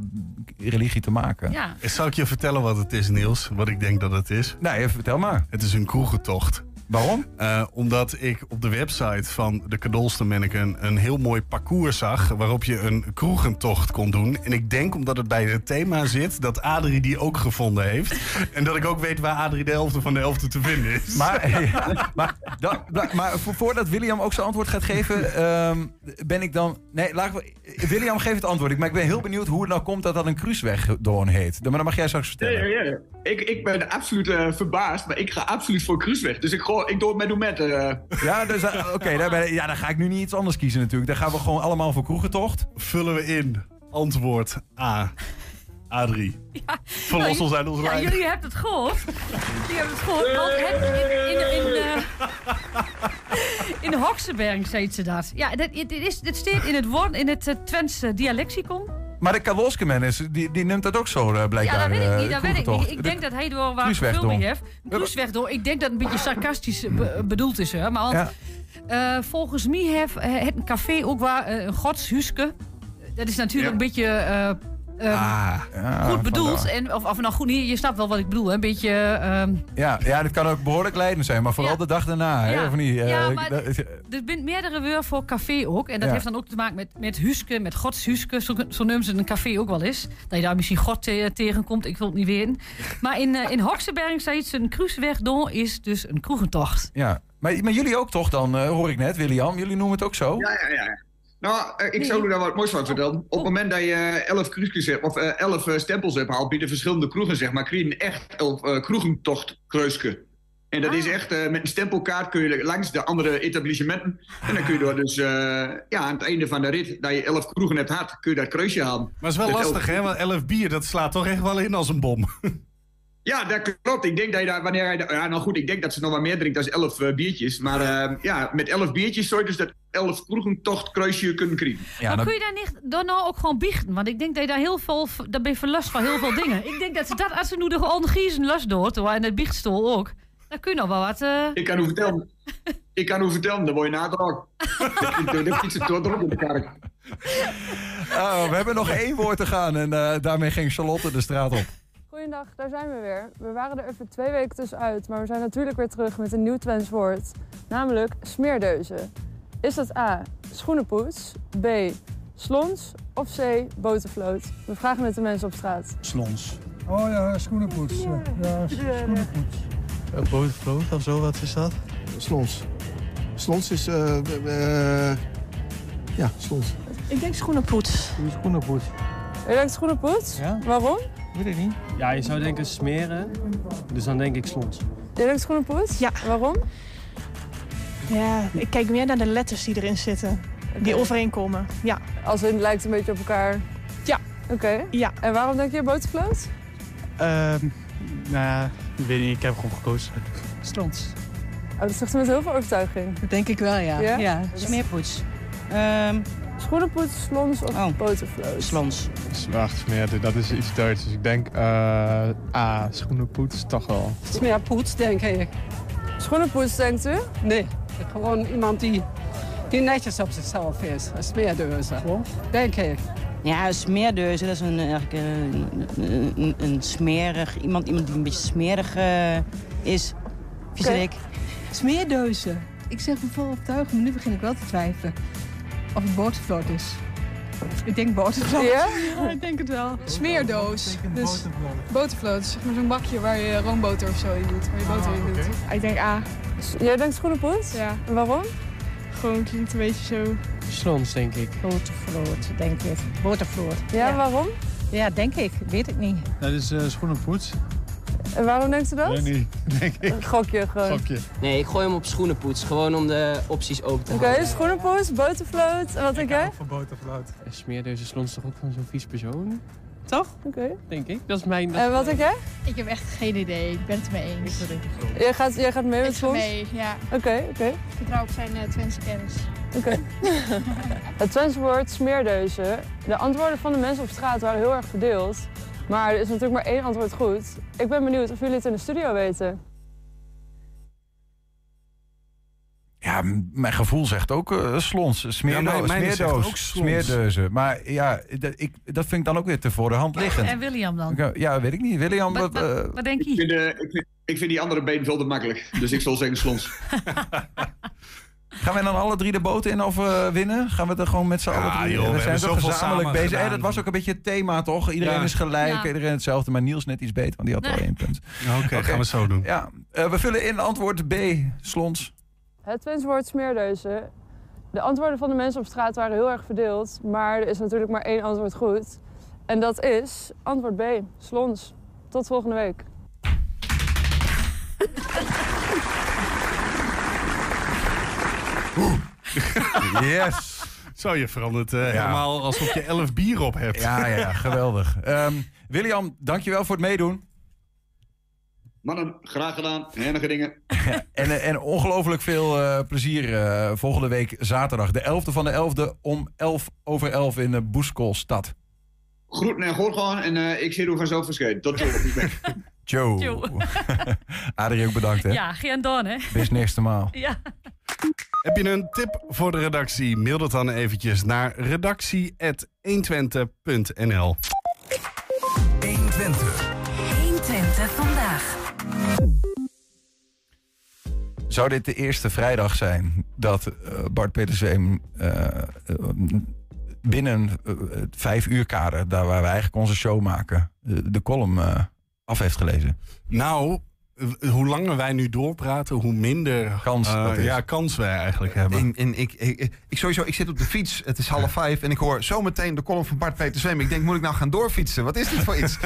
religie te maken. Ja. Zal ik je vertellen wat het is, Niels? Wat ik denk dat het is? Nee, vertel maar. Het is een kroegentocht. Waarom? Eh, omdat ik op de website van de Kadolstermanneken een heel mooi parcours zag... waarop je een kroegentocht kon doen. En ik denk omdat het bij het thema zit... dat Adrie die ook gevonden heeft. en dat ik ook weet waar Adrie de helft van de helft te vinden is. Maar, ja, maar, da- maar vo- voordat William ook zijn antwoord gaat geven, ehm, ben ik dan. Nee, laat ik, William geeft het antwoord. Ik- Maar ik ben heel benieuwd hoe het nou komt dat dat een cruisewegdoorn heet. Dan- Maar dan mag jij straks vertellen. ja, ja. Ik, ik ben absoluut eh, verbaasd, maar ik ga absoluut voor Kruisweg. Dus ik, ik doe het met doe met. eh. Ja, dus, eh, oké, daar ben- ja, dan ga ik nu niet iets anders kiezen natuurlijk. Dan gaan we gewoon allemaal voor kroegentocht. Vullen we in. Antwoord A. Adrie. Verlos Nou, ons uit ons ja, jullie hebben het gehoord. Jullie hebben het gehoord. Want het, in, in, in, eh, in Hoksenberg zei ze dat. Ja, dit, dit, is, dit staat in het, woord, in het uh, Twentse dialexicon. Maar de Kaloskeman is, die, die neemt dat ook zo uh, blijkbaar. Ja, dat weet ik niet. eh, Dat weet ik niet. Ik denk dat hij door waar door. heeft. Ik denk dat het een beetje sarcastisch be- bedoeld is. Hè? Maar want, Ja. eh, volgens mij heeft eh, het een café ook waar eh, een godshuske. Dat is natuurlijk een beetje... eh, eh, Ah, ja, goed bedoeld. vandaar. En, of, of nou goed, niet, je snapt wel wat ik bedoel. hè. Een beetje... ehm, Ja, ja, dat kan ook behoorlijk leidend zijn, maar vooral de dag daarna, hè, of niet? Eh, Ja, ik- maar dat- er zijn meerdere woorden voor café ook. En dat Ja. heeft dan ook te maken met, met huske, met godshuske. Zo, zo noemen ze een café ook wel eens. Dat je daar misschien god te- tegenkomt, ik wil het niet weten. Maar in, eh in Hoksenberg zei het, een cruiseweg door is dus een kroegentocht. ja. Maar, maar jullie ook toch dan, eh, hoor ik net, William? Jullie noemen het ook zo? Ja, ja, ja. Nou, eh, ik zou u daar wat moois van vertellen. Op het moment dat je eh, elf kruisjes hebt, of eh, elf stempels hebt gehaald bij de verschillende kroegen, zeg maar, krijg je een echt elf uh, kroegentocht kruisje. En dat is echt, eh, met een stempelkaart kun je langs de andere etablissementen. En dan kun je door dus, eh, ja, aan het einde van de rit, dat je elf kroegen hebt gehad, kun je dat kruisje halen. Maar het is wel Dus lastig, elf- hè? Want 11 bier, dat slaat toch echt wel in als een bom. Ja, dat klopt. Ik denk dat je daar, wanneer hij, ja, nou goed, ik denk dat ze nog wat meer drinkt dan elf eh, biertjes. Maar eh, ja, met elf biertjes zou je dus dat elf kroegentocht kruisje kunnen krijgen. maar kun je daar niet dan nou ook gewoon biechten? Want ik denk dat je daar heel veel, daar ben je verlust van heel veel dingen. Ik denk dat ze dat, als ze nu de ondergiezen lust doet, en het biechtstoel ook, dan kun je nog wel wat... eh, Ik kan u vertellen. Ik kan u vertellen, dan word je naderhand. Dan fietsen tot erop in de kerk. Oh, we hebben nog één woord te gaan en eh, daarmee ging Charlotte de straat op. Goedendag, daar zijn we weer. We waren er even twee weken tussenuit, maar we zijn natuurlijk weer terug met een nieuw Twents woord. Namelijk smeerdeuzen. Is dat A, schoenenpoets, B, slons of C, botervloot? We vragen het de mensen op straat. Slons. Oh ja, schoenenpoets. Ja, ja schoenenpoets. Botervloot of zo, wat is dat? Slons. Slons is... eh eh, ja, slons. Ik denk schoenenpoets. Schoenenpoets. Je denkt schoenenpoets? Ja. Waarom? Weet ik niet. Ja, je zou denken smeren, dus dan denk ik slons. Je denkt schoenenpoets? Ja. Waarom? Ja, ik kijk meer naar de letters die erin zitten. Die overeenkomen, ja. Als het lijkt een beetje op elkaar? Ja. Oké. Ja. En waarom denk je botervloot? Ehm nou ja, ik weet niet. Ik heb gewoon gekozen. Slons. Oh, dat zegt ze met heel veel overtuiging. Dat denk ik wel, ja. Ja? Ja, smeerpoets. Ehm Schoenenpoets, slons of Oh. botervloot? slons. Wacht, smeerde, dat is iets Duits. Dus ik denk eh A, schoenenpoets, toch wel. Smeerpoets, denk ik. Schoenenpoets, denkt u? Nee, gewoon iemand die, die netjes op zichzelf is. Een smeerdeuze. Denk ik. Ja, een smeerdeuze, dat is een, eigenlijk een, een, een, smerig... Iemand, iemand die een beetje smerig eh, is. Viezerik. Smeerdeuze. Ik zeg me vol overtuigd, maar nu begin ik wel te twijfelen. Of het botervloot is. Ik denk botervloot. Ja? Ja, ik denk het wel. Smeerdoos. Dus botervloot. Zeg maar zo'n bakje waar je roomboter of zo in doet. Waar je boter in doet. Ik denk A. Jij denkt schoenenpoets? Ja. En waarom? Gewoon klinkt een beetje zo... Slons, denk ik. Botervloot, denk ik. Botervloot. Ja, waarom? Ja, denk ik. Weet ik niet. Dat is eh schoenenpoets. En waarom denkt u dat? Ja, niet, denk ik. Een gokje gewoon. Gokje. Nee, ik gooi hem op schoenenpoets. Gewoon om de opties open te Oké, houden. schoenenpoets, botervloot. En wat denk jij? Voor botervloot. En smeerdeuze slons toch ook van zo'n vies persoon? Toch? Oké. Denk ik. Dat is mijn... dat En wat denk jij? Ik heb echt geen idee. Ik ben het mee eens. Jij gaat, jij gaat mee met Ik ga mee, ja. Oké, oké. Ik vertrouw op zijn uh, Twentse kennis. Oké. Het Twentse woord smeerdeuze. De antwoorden van de mensen op straat waren heel erg verdeeld. Maar er is natuurlijk maar één antwoord goed. Ik ben benieuwd of jullie het in de studio weten. Ja, mijn gevoel zegt ook eh, slons. Smeerdoos, Ja, mijn- mijne zegt smeerdoos, ook slons. smeerdeuzen. Maar ja, dat, ik, dat vind ik dan ook weer te voor de hand liggend. En William dan? Ik, Ja, weet ik niet. William, Wat, wat, wat, eh, wat denk Ik je? vind, eh, ik, vind, ik vind die andere been veel te makkelijk. Dus ik zal zeggen slons. gaan wij dan alle drie de boot in of eh, winnen? Gaan we er gewoon met z'n Ja, allen drie? joh, we zijn zoveel gezamenlijk bezig. Hey, dat was ook een beetje het thema, toch? Iedereen Ja. is gelijk, Ja. iedereen hetzelfde. Maar Niels net iets beter, want die had al één punt. Oké, gaan we het zo doen. Ja, eh, we vullen in antwoord B, slons. Het Twentse woord smeerdeuze. De antwoorden van de mensen op straat waren heel erg verdeeld. Maar er is natuurlijk maar één antwoord goed. En dat is antwoord B, slons. Tot volgende week. Yes. Zo, je verandert eh, helemaal alsof je elf bier op hebt. Ja, ja, ja geweldig. Ehm, William, dankjewel voor het meedoen. Mannen, graag gedaan. Enige dingen. En, eh, en ongelooflijk veel eh, plezier volgende week zaterdag. De 11e van de 11e om 11 over 11 in de Boeskolstad. En goed gewoon. En eh, ik zie hoe vanzelf verschijnt. Tot ziens. Joe. Joe. Adrie ook bedankt hè. Ja, geen dan, hè? Bis next maal. Ja. Heb je een tip voor de redactie? Mail dat dan eventjes naar redactie.120.nl 120. 120 vandaag. Zou dit de eerste vrijdag zijn dat eh, Bart Petersweem eh, eh, binnen eh, het vijf uur kader, daar waar we eigenlijk onze show maken, de, column eh, af heeft gelezen? Nou, eh, hoe langer wij nu doorpraten, hoe minder Kans eh, ja, kans wij eigenlijk hebben. En, en ik, ik, ik, sowieso, ik zit op de fiets, het is half vijf en ik hoor zometeen de column van Bart Peter Zweem. Ik denk, moet ik nou gaan doorfietsen? Wat is dit voor iets?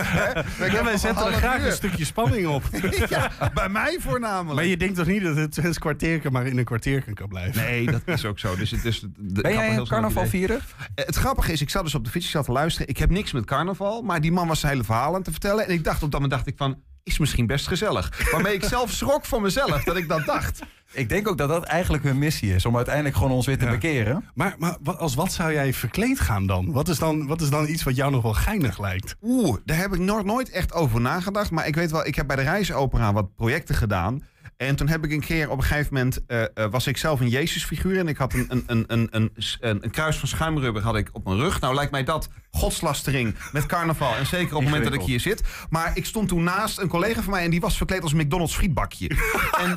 Ja, wij zetten er graag uur. een stukje spanning op. ja, bij mij voornamelijk. Maar je denkt toch niet dat het het kwartierken maar in een kwartierken kan blijven? Nee, dat is ook zo. Dus het is, de- Ben jij een een carnaval vieren? Eh, Het grappige is, ik zat dus op de fiets, ik zat te luisteren. Ik heb niks met carnaval, maar die man was zijn hele verhaal aan te vertellen. En ik dacht op dat moment, dacht ik van, is misschien best gezellig. Waarmee ik zelf schrok van mezelf, dat ik dat dacht. Ik denk ook dat dat eigenlijk hun missie is, om uiteindelijk gewoon ons weer te Ja. bekeren. Maar, maar wat- als wat zou jij verkleed gaan dan? Wat is dan, wat is dan iets wat jou nog wel geinig lijkt? Oeh, daar heb ik nooit, nooit echt over nagedacht. Maar ik weet wel, ik heb bij de Reisopera wat projecten gedaan. En toen heb ik een keer op een gegeven moment eh, eh, was ik zelf een Jezusfiguur. En ik had een, een, een, een, een, een, kruis van schuimrubber had ik op mijn rug. Nou lijkt mij dat godslastering met carnaval. En zeker op het moment dat ik hier zit. Maar ik stond toen naast een collega van mij en die was verkleed als McDonald's frietbakje. en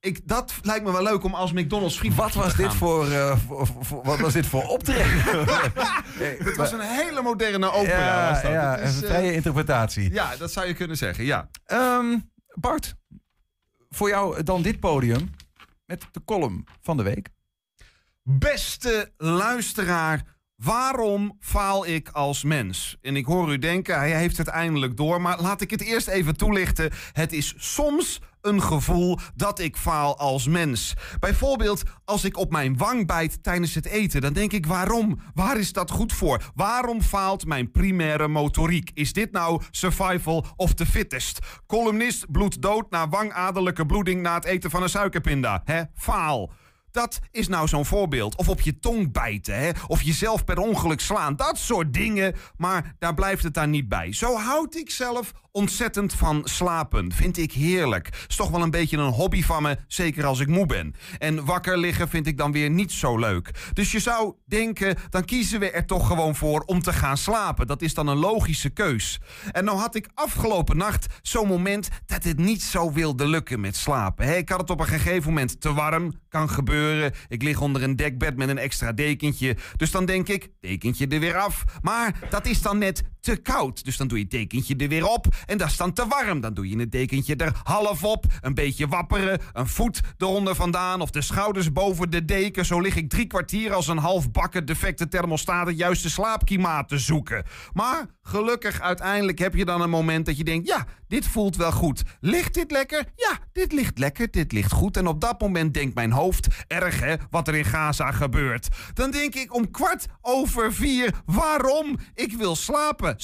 ik, dat lijkt me wel leuk om als McDonald's frietbakje Wat was dit voor, eh, voor- voor- wat was dit voor optreden? Het was een hele moderne opera. ja, was dat. ja, is, een vrije interpretatie. ja, dat zou je kunnen zeggen, ja. Ehm, Bart, voor jou dan dit podium met de column van de week. Beste luisteraar, waarom faal ik als mens? En ik hoor u denken, hij heeft het eindelijk door. Maar laat ik het eerst even toelichten. Het is soms een gevoel dat ik faal als mens. Bijvoorbeeld als ik op mijn wang bijt tijdens het eten. Dan denk ik, waarom? Waar is dat goed voor? Waarom faalt mijn primaire motoriek? Is dit nou survival of the fittest? Columnist bloedt dood na wangaderlijke bloeding na het eten van een suikerpinda. Hè? Faal. Dat is nou zo'n voorbeeld. Of op je tong bijten, hè? of jezelf per ongeluk slaan. Dat soort dingen. Maar daar blijft het dan niet bij. Zo houd ik zelf ontzettend van slapen. Vind ik heerlijk. Is toch wel een beetje een hobby van me, zeker als ik moe ben. En wakker liggen vind ik dan weer niet zo leuk. Dus je zou denken, dan kiezen we er toch gewoon voor om te gaan slapen. Dat is dan een logische keus. En nou had ik afgelopen nacht zo'n moment dat het niet zo wilde lukken met slapen. ik had het op een gegeven moment te warm. Kan gebeuren. Ik lig onder een dekbed met een extra dekentje. Dus dan denk ik, dekentje er weer af. Maar dat is dan net te koud. Dus dan doe je het dekentje er weer op. En dat is dan te warm. Dan doe je het dekentje er half op. Een beetje wapperen. Een voet eronder vandaan. Of de schouders boven de deken. Zo lig ik drie kwartier als een halfbakken defecte thermostaat het juiste slaapklimaat te zoeken. Maar gelukkig uiteindelijk heb je dan een moment dat je denkt... ja, dit voelt wel goed. Ligt dit lekker? Ja, dit ligt lekker. Dit ligt goed. En op dat moment denkt mijn hoofd... erg hè, wat er in Gaza gebeurt. Dan denk ik om kwart over vier... waarom? Ik wil slapen.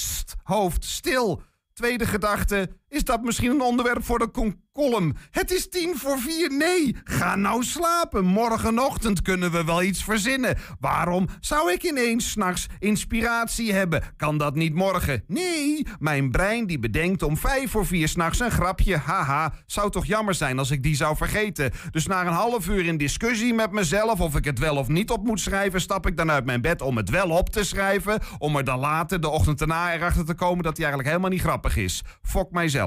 Hoofd, stil. Tweede gedachte, is dat misschien een onderwerp voor de column? Het is tien voor vier, nee. Ga nou slapen. Morgenochtend kunnen we wel iets verzinnen. Waarom zou ik ineens s'nachts inspiratie hebben? Kan dat niet morgen? Nee, mijn brein die bedenkt om vijf voor vier s'nachts een grapje. Haha, zou toch jammer zijn als ik die zou vergeten. Dus na een half uur in discussie met mezelf of ik het wel of niet op moet schrijven... stap ik dan uit mijn bed om het wel op te schrijven... om er dan later, de ochtend erna, erachter te komen dat hij eigenlijk helemaal niet grappig is. Fok mijzelf.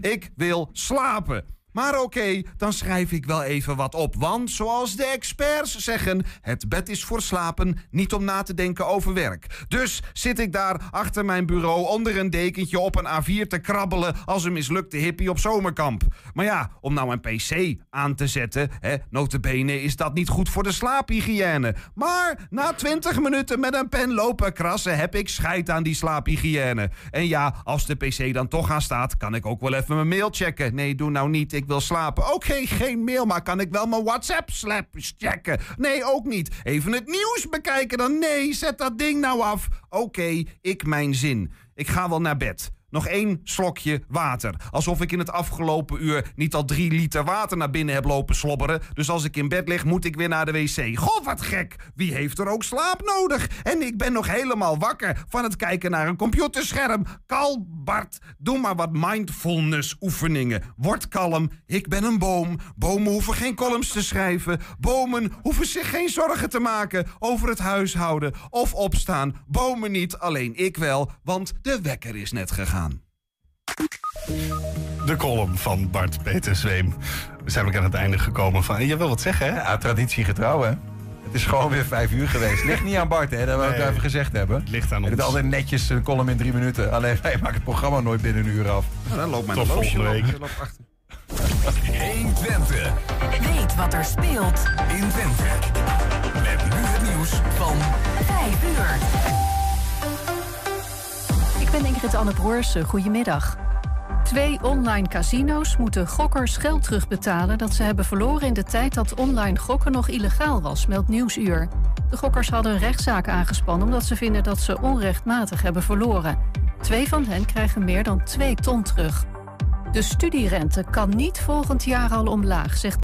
Ik wil slapen. Maar oké, dan schrijf ik wel even wat op. Want zoals de experts zeggen, het bed is voor slapen, niet om na te denken over werk. Dus zit ik daar achter mijn bureau onder een dekentje op een A4 te krabbelen als een mislukte hippie op zomerkamp. Maar ja, om nou een pc aan te zetten, hè, notabene is dat niet goed voor de slaaphygiëne. Maar na 20 minuten met een pen lopen krassen heb ik scheid aan die slaaphygiëne. En ja, als de pc dan toch aan staat, kan ik ook wel even mijn mail checken. Nee, doe nou niet. Ik wil slapen. Oké, geen mail, maar kan ik wel mijn WhatsApp slaps checken? Nee, ook niet. Even het nieuws bekijken dan? Nee, zet dat ding nou af. Oké, ik mijn zin. Ik ga wel naar bed. Nog één slokje water. Alsof ik in het afgelopen uur niet al drie liter water naar binnen heb lopen slobberen. Dus als ik in bed lig, moet ik weer naar de wc. Goh, wat gek. Wie heeft er ook slaap nodig? En ik ben nog helemaal wakker van het kijken naar een computerscherm. Kalm, Bart. Doe maar wat mindfulness oefeningen. Word kalm. Ik ben een boom. Bomen hoeven geen columns te schrijven. Bomen hoeven zich geen zorgen te maken over het huishouden of opstaan. Bomen niet, alleen ik wel, want de wekker is net gegaan. De column van Bart Peter Zweem. We zijn ook aan het einde gekomen van... Je wil wat zeggen, hè? Ja, traditiegetrouw, hè? Het is gewoon weer vijf uur geweest. Ligt niet aan Bart, hè? Dat wil ik Nee. even gezegd hebben. Het ligt aan Het ons. is altijd netjes een column in drie minuten. Alleen wij maken het programma nooit binnen een uur af. Nou, dan loopt mijn Tot volgende week. Loopt achter. 120. Weet wat er speelt in Twente. Met nu het nieuws van 5 uur. Ik ben Ingrid Anne Broersen. Goedemiddag. Twee online casino's moeten gokkers geld terugbetalen dat ze hebben verloren in de tijd dat online gokken nog illegaal was, meldt Nieuwsuur. De gokkers hadden een rechtszaak aangespannen omdat ze vinden dat ze onrechtmatig hebben verloren. Twee van hen krijgen meer dan 2 ton terug. De studierente kan niet volgend jaar al omlaag, zegt